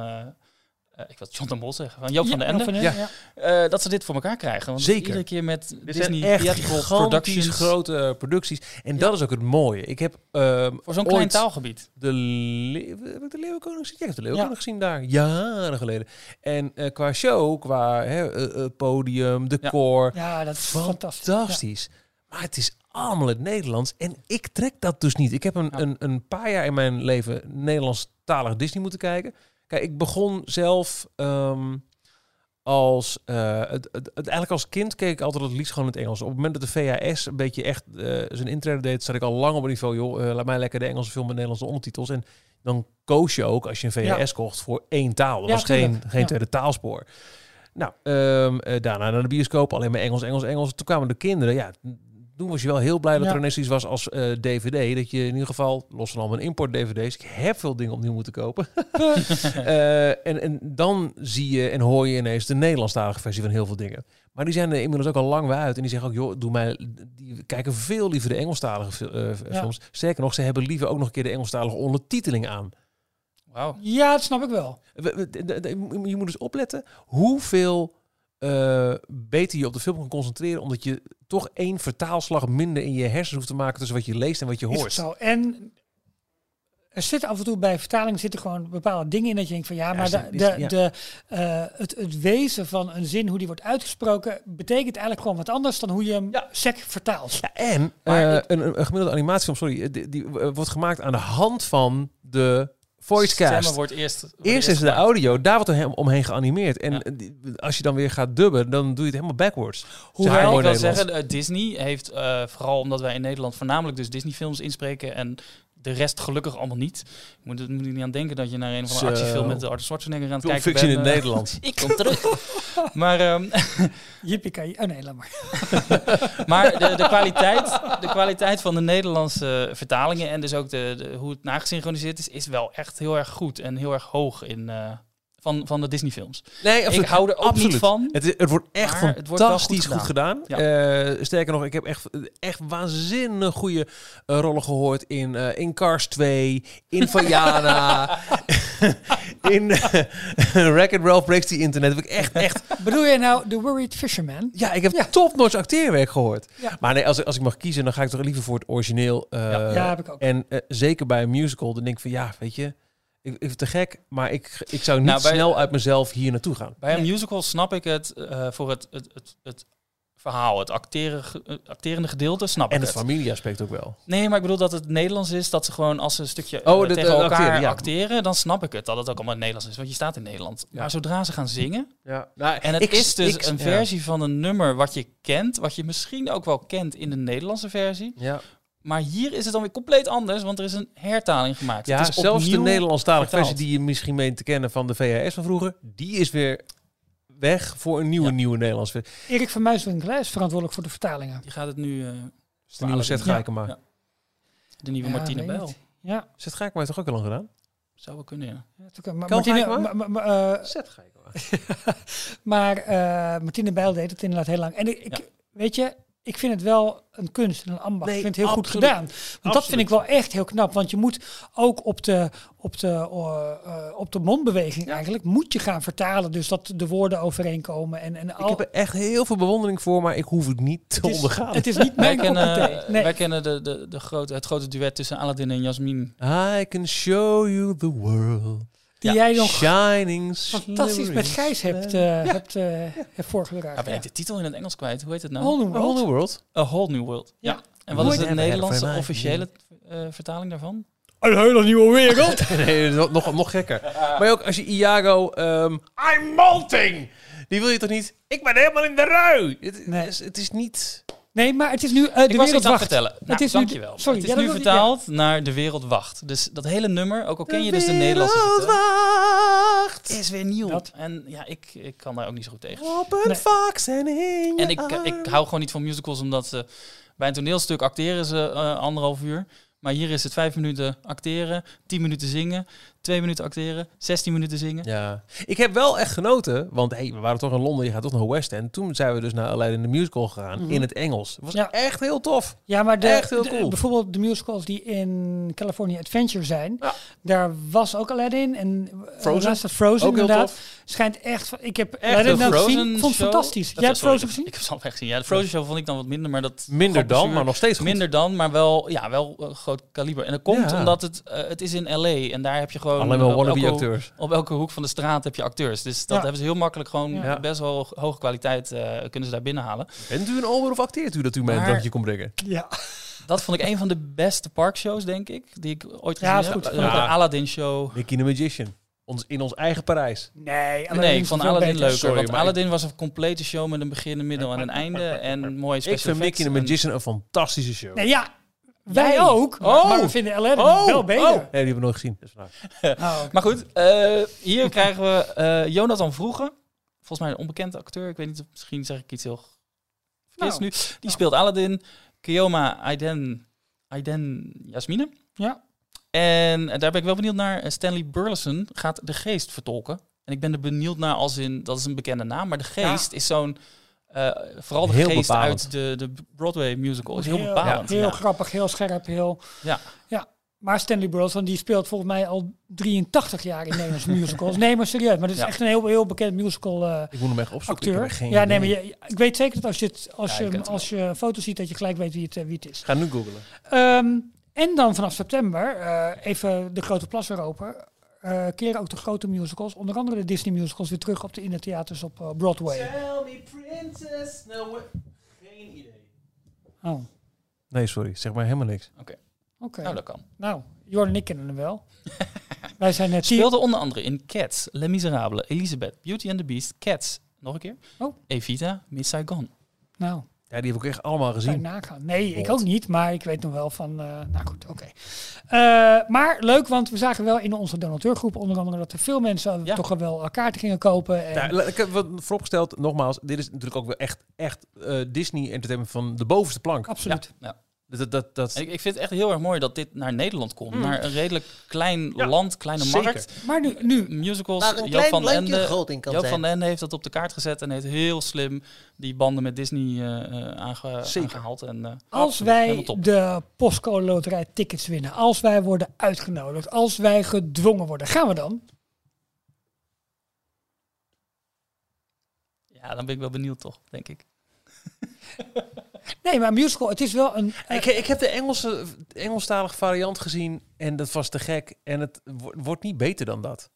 eh, eh, ik wil John de Mol zeggen, van Joop van den Ende. Van Ja. Ende, ja. eh, dat ze dit voor elkaar krijgen. Want Zeker. iedere keer met Dit Disney zijn echt Theatrical Productions. grote producties. En Ja. dat is ook het mooie. Ik heb ehm, Voor zo'n klein taalgebied. de, leeuw, heb ik de Leeuwenkoning gezien. Ja, ik heb de Leeuwenkoning gezien daar. Jaren geleden. En eh, qua show, qua hè, eh, eh, podium, decor. Ja, dat is fantastisch. Fantastisch. Maar het is allemaal het Nederlands. En ik trek dat dus niet. Ik heb een, Ja. een, een paar jaar in mijn leven Nederlandstalig Disney moeten kijken. Kijk, ik begon zelf ehm, als... eh, het, het, het- eigenlijk als kind keek ik altijd het liefst gewoon in het Engels. Op het moment dat de VHS een beetje echt eh, zijn intrede deed... zat ik al lang op een niveau... joh, eh, laat mij lekker de Engelse film met Nederlandse ondertitels. En dan koos je ook, als je een VHS Ja. kocht, voor één taal. Dat Ja, was geen, tuurlijk. geen Ja. tweede taalspoor. Nou, eh, daarna naar de bioscoop, alleen maar Engels, Engels, Engels. Toen kwamen de kinderen, ja, toen was je wel heel blij dat Ja. er ineens iets was als eh, DVD. Dat je in ieder geval, los van al mijn import-DVD's, ik heb veel dingen opnieuw moeten kopen. Eh, en, en dan zie je en hoor je ineens de Nederlandstalige versie van heel veel dingen. Maar die zijn er inmiddels ook al lang weer uit. En die zeggen ook, joh, doe mij, die kijken veel liever de Engelstalige eh, Ja. films. Sterker nog, ze hebben liever ook nog een keer de Engelstalige ondertiteling aan. Wauw. Ja, dat snap ik wel. We- we- de- de- Je moet dus opletten hoeveel eh, beter je op de film kan concentreren, omdat je toch één vertaalslag minder in je hersens hoeft te maken tussen wat je leest en wat je Is hoort. het zo. En er zitten af en toe bij vertalingen zitten gewoon bepaalde dingen in dat je denkt van ja, maar de, is- de, ja. de, eh, het, het wezen van een zin, hoe die wordt uitgesproken, betekent eigenlijk gewoon wat anders dan hoe je hem Ja. sec vertaalt. Ja, en eh, ik- een, een, gemiddelde animatiefilm, sorry, die, die wordt gemaakt aan de hand van de voicecast. Stemmen wordt eerst... wordt Eerst is de audio, daar wordt er omheen geanimeerd. En Ja. als je dan weer gaat dubben, dan doe je het helemaal backwards. Hoewel maar ik wil Nederlands. zeggen, eh, Disney heeft, eh, vooral omdat wij in Nederland voornamelijk dus Disney films inspreken en de rest gelukkig allemaal niet. Je moet er moet niet aan denken dat je naar een van de actiefilm met Arthur Schwarzenegger aan het Film kijken fiction bent. in het eh. Nederlands. Ik kom terug. maar ehm, Jippie Oh nee, laat maar. maar de, de, kwaliteit, de kwaliteit van de Nederlandse vertalingen en dus ook de, de, hoe het nagesynchroniseerd is, is wel echt heel erg goed en heel erg hoog in, eh, van, van de Disney films. Nee, Ik hou er ook niet van. Het, is- het wordt echt wordt fantastisch goed goed gedaan. Ja. Eh, sterker nog, ik heb echt, echt waanzinnig goede eh, rollen gehoord in, eh, in Cars 2, in Vajana, in uh, Wreck-It Ralph Breaks the Internet. Heb ik echt, echt... Bedoel je nou The Worried Fisherman? Ja, ik heb Ja. topnotch acteerwerk gehoord. Ja. Maar nee, als, ik- als ik mag kiezen, dan ga ik toch liever voor het origineel. eh, Ja, heb ik ook. En zeker bij een musical, dan denk ik van ja, weet je... Ik, ik vind het te gek, maar ik, ik zou niet Nou, bij- snel uit mezelf hier naartoe gaan. Bij een musical snap ik het eh, voor het, het, het, het verhaal, het acteren, het acterende gedeelte, snap En ik het het. familieaspect ook wel. Nee, maar ik bedoel dat het Nederlands is, dat ze gewoon als ze een stukje Oh, eh, tegen elkaar acteren, dan snap ik het dat het ook allemaal in het Nederlands is, want je staat in Nederland. Ja. Maar zodra ze gaan zingen, Ja. Nou, en het is dus een ja. versie van een nummer wat je kent, wat je misschien ook wel kent in de Nederlandse versie, Ja, maar hier is het dan weer compleet anders, want er is een hertaling gemaakt. ja het is zelfs de Nederlandstalige vertaald. versie die je misschien meent te kennen van de VHS van vroeger, die is weer weg voor een nieuwe, Ja. nieuwe Nederlandse versie. Erik van Muiswinkel is verantwoordelijk voor de vertalingen. Je gaat het nu, eh, is de nieuwe set Gijkema. Ja. de nieuwe Ja, Martine Bijl. Ja, Set Gijkema heeft toch ook al lang gedaan? Zou wel kunnen, ja. ja, maar Kan Martine, Gijkema? ma- ma- ma- Set Gijkema. maar eh, Martine Bijl deed het inderdaad heel lang. En ik, weet je, ik vind het wel een kunst en een ambacht. Nee, ik vind het heel goed gedaan. Want dat vind ik wel echt heel knap. Want je moet ook op de, op de, eh, eh, op de mondbeweging eigenlijk, moet je gaan vertalen. Dus dat de woorden overeenkomen. En, en Ik al, heb er echt heel veel bewondering voor, maar ik hoef het niet te het, is, ondergaan. het is niet Wij mijn kop kennen. Nee. wij kennen de, de, de grote, het grote duet tussen Aladdin en Jasmin. I can show you the world. Die Ja. jij nog Shining fantastisch met Gijs hebt, eh hebt, eh hebt voorgedragen. Ja, ben Ja. ik de titel in het Engels kwijt? Hoe heet het nou? Whole New A whole World. new world. A Whole New World. Ja. Ja. En wat is de Nederlandse officiële eh, vertaling daarvan? Een hele nieuwe wereld. nee, nog, nog gekker. Maar ook als je Iago... ehm I'm molting! Die wil je toch niet... Ik ben helemaal in de rui! Het, Nee. is, het is niet... Nee, maar het is nu eh, de ik was wereld wacht. vertellen. Nou, het is nu, dankjewel. sorry, het is nu ik- vertaald naar De Wereld Wacht. Dus dat hele nummer, ook al ken je dus de Nederlandse wereld vertaling, wacht is weer nieuw. Dat. En ja, ik, ik kan daar ook niet zo goed tegen. op een Nee. fox en in En ik, ik arm. hou gewoon niet van musicals, omdat ze bij een toneelstuk acteren ze eh, anderhalf uur. Maar hier is het vijf minuten acteren, tien minuten zingen, twee minuten acteren, 16 minuten zingen. Ja, ik heb wel echt genoten, want hey, we waren toch in Londen, je gaat toch naar West End. Toen zijn we dus naar Aladdin de Musical gegaan in het Engels. Het was Ja. echt heel tof. Ja, maar de, Echt heel de- cool. bijvoorbeeld de musicals die in California Adventure zijn, Ja. daar was ook Aladdin en eh, Frozen. Frozen Ook heel inderdaad. tof. Schijnt echt, ik heb Echt Aladdin nou gezien, Frozen vond het show? fantastisch. Jij hebt Frozen ik- gezien? Ik heb het al echt gezien. Ja, de Frozen Show vond ik dan wat minder, maar dat... Minder dan, grappenzuur- maar nog steeds goed. Minder dan, maar wel, ja, wel eh, groot kaliber. En dat komt Ja. omdat het, eh, het is in L.A. en daar heb je gewoon... Alleen eh, op elke- acteurs. Op elke hoek van de straat heb je acteurs. Dus dat Ja. hebben ze heel makkelijk gewoon Ja. best wel hoge kwaliteit eh, kunnen ze daar binnenhalen. Bent u een ober of acteert u dat u mij een drankje kon brengen? Ja. Dat vond ik een van de beste parkshows, denk ik, die ik ooit Ja, gezien heb. goed. Eh, Ja. De Aladdin Show. Mickey the Magician. Ons, in ons eigen Parijs. Nee, nee, ik vond Aladdin leuker. Sorry, want ik- Aladdin was een complete show met een begin, een middel en een einde. En mooie Ik special vind Mickey the. Magician een fantastische show. Nee, ja, wij ook, Oh. maar we vinden Aladdin Oh, wel beter. oh. Nee, die hebben we nooit gezien. Oh, Maar goed, eh, hier krijgen we eh, Jonathan Vroege. Volgens mij een onbekende acteur. Ik weet niet, of- misschien zeg ik iets heel verkeerds Nou, nu. Die speelt Aladdin. Kioma Aiden, Aiden Jasmine. Ja. En daar ben ik wel benieuwd naar. Eh, Stanley Burleson gaat de geest vertolken. En ik ben er benieuwd naar als in, dat is een bekende naam, maar de geest is zo'n, eh, vooral de Heel geest bepalend. uit de, de Broadway musical is heel, heel, bepalend. heel ja. grappig, heel scherp, heel... Ja. Ja. Maar Stanley Burleson die speelt volgens mij al 83 jaar in Nederlandse musicals. Nee, maar serieus. Maar dat is Ja. echt een heel, heel bekend musical eh, Ik moet hem echt opzoeken. Ik acteur. geen Ja, nee, maar je, ik weet zeker dat als je, het, als, Ja, ik je, als je foto's ziet, dat je gelijk weet wie het, eh, wie het is. Ga nu googlen. Ehm, en dan vanaf september, eh, even de grote plas weer open, eh, keren ook de grote musicals, onder andere de Disney musicals, weer terug op de innertheaters op eh, Broadway. Tell me princess. No, geen idee. Oh, Nee, sorry. Zeg maar helemaal niks. oké. Nou, dat kan. Nou, Jordan en ik kennen hem wel. Wij zijn net Speelde onder andere in Cats, Les Miserables, Elisabeth, Beauty and the Beast, Cats. Nog een keer. Oh. Evita, Miss Saigon. Nou, Ja, die heb ik echt allemaal gezien. nagaan. Nee, ik ook niet, maar ik weet nog wel van. eh, nou goed, oké. Eh, maar leuk, want we zagen wel in onze donateurgroep onder andere dat er veel mensen Ja. toch wel kaarten gingen kopen. En, Ja, la- ik heb wat vooropgesteld, nogmaals, dit is natuurlijk ook wel echt, echt eh, Disney entertainment van de bovenste plank. absoluut. Ja. Dat, dat, dat, ik, ik vind het echt heel erg mooi dat dit naar Nederland komt. Naar een redelijk klein Ja, land, kleine zeker. markt. Maar nu, nu Musicals. Waar een Joop klein van landje Ende, groot in kan Joop zijn. van Ende heeft dat op de kaart gezet en heeft heel slim die banden met Disney eh, eh, aange- Zeker. aangehaald. En, eh, Als wij de postcode loterij tickets winnen, als wij worden uitgenodigd, als wij gedwongen worden, gaan we dan? Ja, dan ben ik wel benieuwd toch, denk ik. Nee, maar musical, het is wel een... eh, ik, ik heb de Engelse, Engelstalige variant gezien en dat was te gek. En het wo- wordt niet beter dan dat.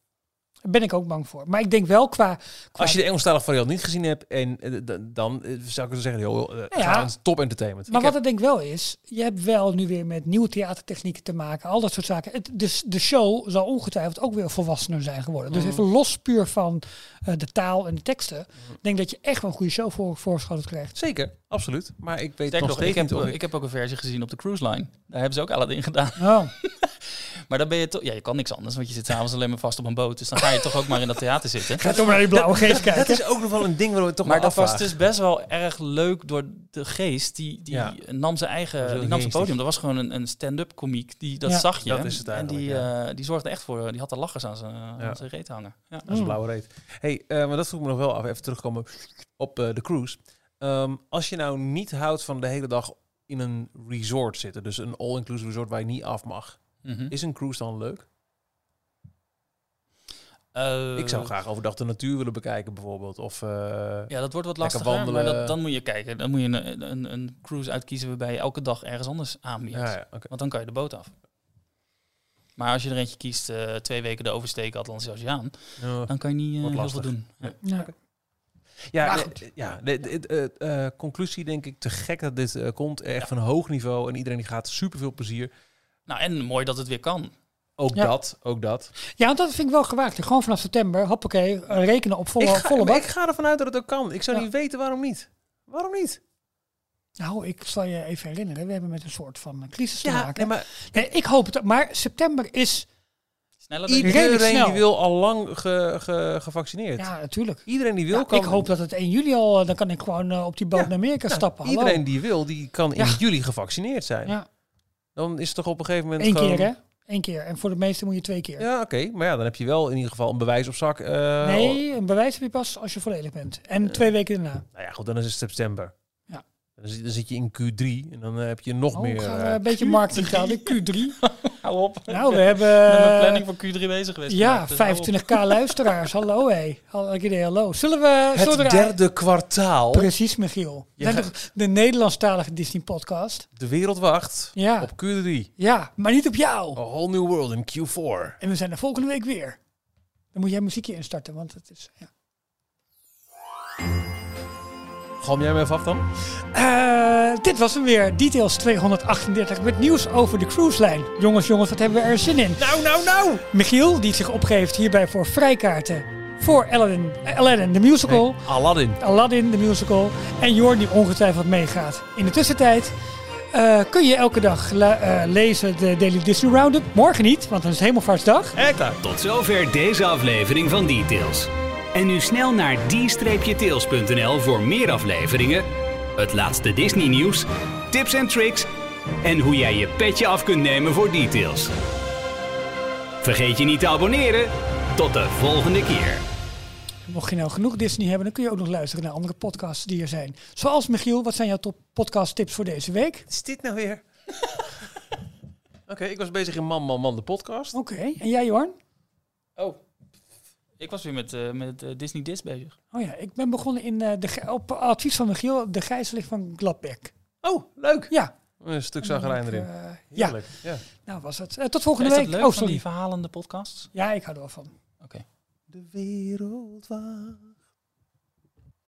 Daar ben ik ook bang voor. Maar ik denk wel qua... qua Als je de Engelstalige variant niet gezien hebt, en, eh, dan eh, zou ik zeggen, joh, eh, Ja. aan top entertainment. maar Ik wat heb- het denk ik wel is, je hebt wel nu weer met nieuwe theatertechnieken te maken, al dat soort zaken. Het, dus de show zal ongetwijfeld ook weer volwassener zijn geworden. Mhm. Dus even los puur van eh, de taal en de teksten. Ik denk dat je echt wel een goede show voor, voorgeschoten krijgt. Zeker, absoluut. Maar ik weet Sterker nog nog, ik steeds heb, ik heb ook een versie gezien op de cruise line. Daar hebben ze ook Aladdin gedaan. Oh, Maar dan ben je toch... Ja, je kan niks anders, want je zit s'avonds alleen maar vast op een boot. Dus dan ga je toch ook maar in dat theater zitten. ga toch maar naar die blauwe geest kijken. Dat is ook nog wel een ding waar we toch Maar dat was dus best wel erg leuk door de geest. Die, die Ja. nam zijn eigen die nam zijn podium. Dat was gewoon een, een stand-up komiek. Die, dat Ja. zag je. Dat is het en die, ja. eh, die zorgde echt voor... Die had de lachers aan zijn, Ja. aan zijn reet hangen. Ja. Dat is een blauwe reet. hey, eh, maar dat vroeg me nog wel af. Even terugkomen op eh, de cruise. Ehm, als je nou niet houdt van de hele dag in een resort zitten, dus een all-inclusive resort waar je niet af mag, Mhm. is een cruise dan leuk? Eh, ik zou graag overdag de natuur willen bekijken, bijvoorbeeld. Of eh, Ja, dat wordt wat Lekker lastiger. wandelen. Maar dat, dan moet je kijken. Dan moet je een, een, een cruise uitkiezen waarbij je elke dag ergens anders aanbiedt. ja, ja, oké. Want dan kan je de boot af. Maar als je er eentje kiest, eh, twee weken de oversteken Atlantische Oceaan, Ja. dan kan je niet heel veel lastig. doen. Ja. Ja. Ja, ja de, de- de- eh, conclusie denk ik te gek dat dit eh, komt. Echt van een hoog niveau en iedereen die gaat super veel plezier. Nou, en mooi dat het weer kan. Ook Ja. dat, ook dat. Ja, want dat vind ik wel gewaagd. Gewoon vanaf september, hoppakee, rekenen op volle, ik, ga, volle bak. ik ga ervan uit dat het ook kan. Ik zou Ja. niet weten waarom niet. Waarom niet? Nou, ik zal je even herinneren, we hebben met een soort van eh, crisis te Ja, maken. nee, maar Nee, ik hoop het, maar september is... Sneller iedereen snel. die wil al lang ge, ge- gevaccineerd. Ja, natuurlijk. Iedereen die wil Ja, kan... ik hoop dat het 1 juli al, eh, dan kan ik gewoon eh, op die boot Ja, naar Amerika Ja, stappen. Hallo. Iedereen die wil, die kan in Ja. juli gevaccineerd zijn. Ja, Dan is het toch op een gegeven moment één gewoon... keer hè? Eén keer. En voor de meeste moet je twee keer. Ja, oké. Maar ja, dan heb je wel in ieder geval een bewijs op zak. eh, nee, een bewijs heb je pas als je volledig bent. En twee weken daarna. Nou ja, goed, dan is het september. Ja. Dan zit, dan zit je in Q3 en dan eh, heb je nog Oh, meer... gaan we eh, een beetje marketingtaal. De Q3. Hou op. Nou, we hebben... met mijn planning voor Q3 bezig geweest. Ja, vandaag, dus hou op. 25k luisteraars. Hallo hé. Hallo, idee, hallo. Zullen we... zullen we het er- derde kwartaal. Precies, Michiel. Ja. De Nederlandstalige Disney podcast. De wereld wacht Ja. op Q3. Ja, maar niet op jou. A whole new world in Q4. En we zijn er volgende week weer. Dan moet jij muziekje instarten, want het is... Ja. Galm jij me even af dan? Eh, dit was hem weer. Details 238 met nieuws over de cruiselijn. Jongens, jongens, wat hebben we er zin in? Nou, nou, nou! Michiel, die zich opgeeft hierbij voor vrijkaarten voor Aladdin, Aladdin de musical. Aladdin. Aladdin de musical. En Jorn die ongetwijfeld meegaat. In de tussentijd eh, kun je elke dag eh, lezen de Daily Disney Roundup. Morgen niet, want dan is het Hemelvaartsdag. Ekta. Tot zover deze aflevering van Details. En nu snel naar d-tails.nl voor meer afleveringen, het laatste Disney nieuws, tips en tricks en hoe jij je petje af kunt nemen voor Details. Vergeet je niet te abonneren. Tot de volgende keer. Mocht je nou genoeg Disney hebben, dan kun je ook nog luisteren naar andere podcasts die er zijn. Zoals Michiel, wat zijn jouw top podcast tips voor deze week? Is dit nou weer? Oké, ik was bezig in Man, Man, Man, de podcast. Oké, en jij Jorn? Oh, ik was weer met, eh, met eh, Disney Dis bezig. Oh ja, ik ben begonnen in, eh, de, op advies van Michiel, de gijzeling van Gladbeck. Oh, leuk. Ja. Een stuk zagrijn erin. Ja, Heerlijk. Ja. nou was het. Tot volgende is dat week. leuk oh, van sorry. die verhalende podcasts? Ja, ik hou er wel van. Oké. De wereld waar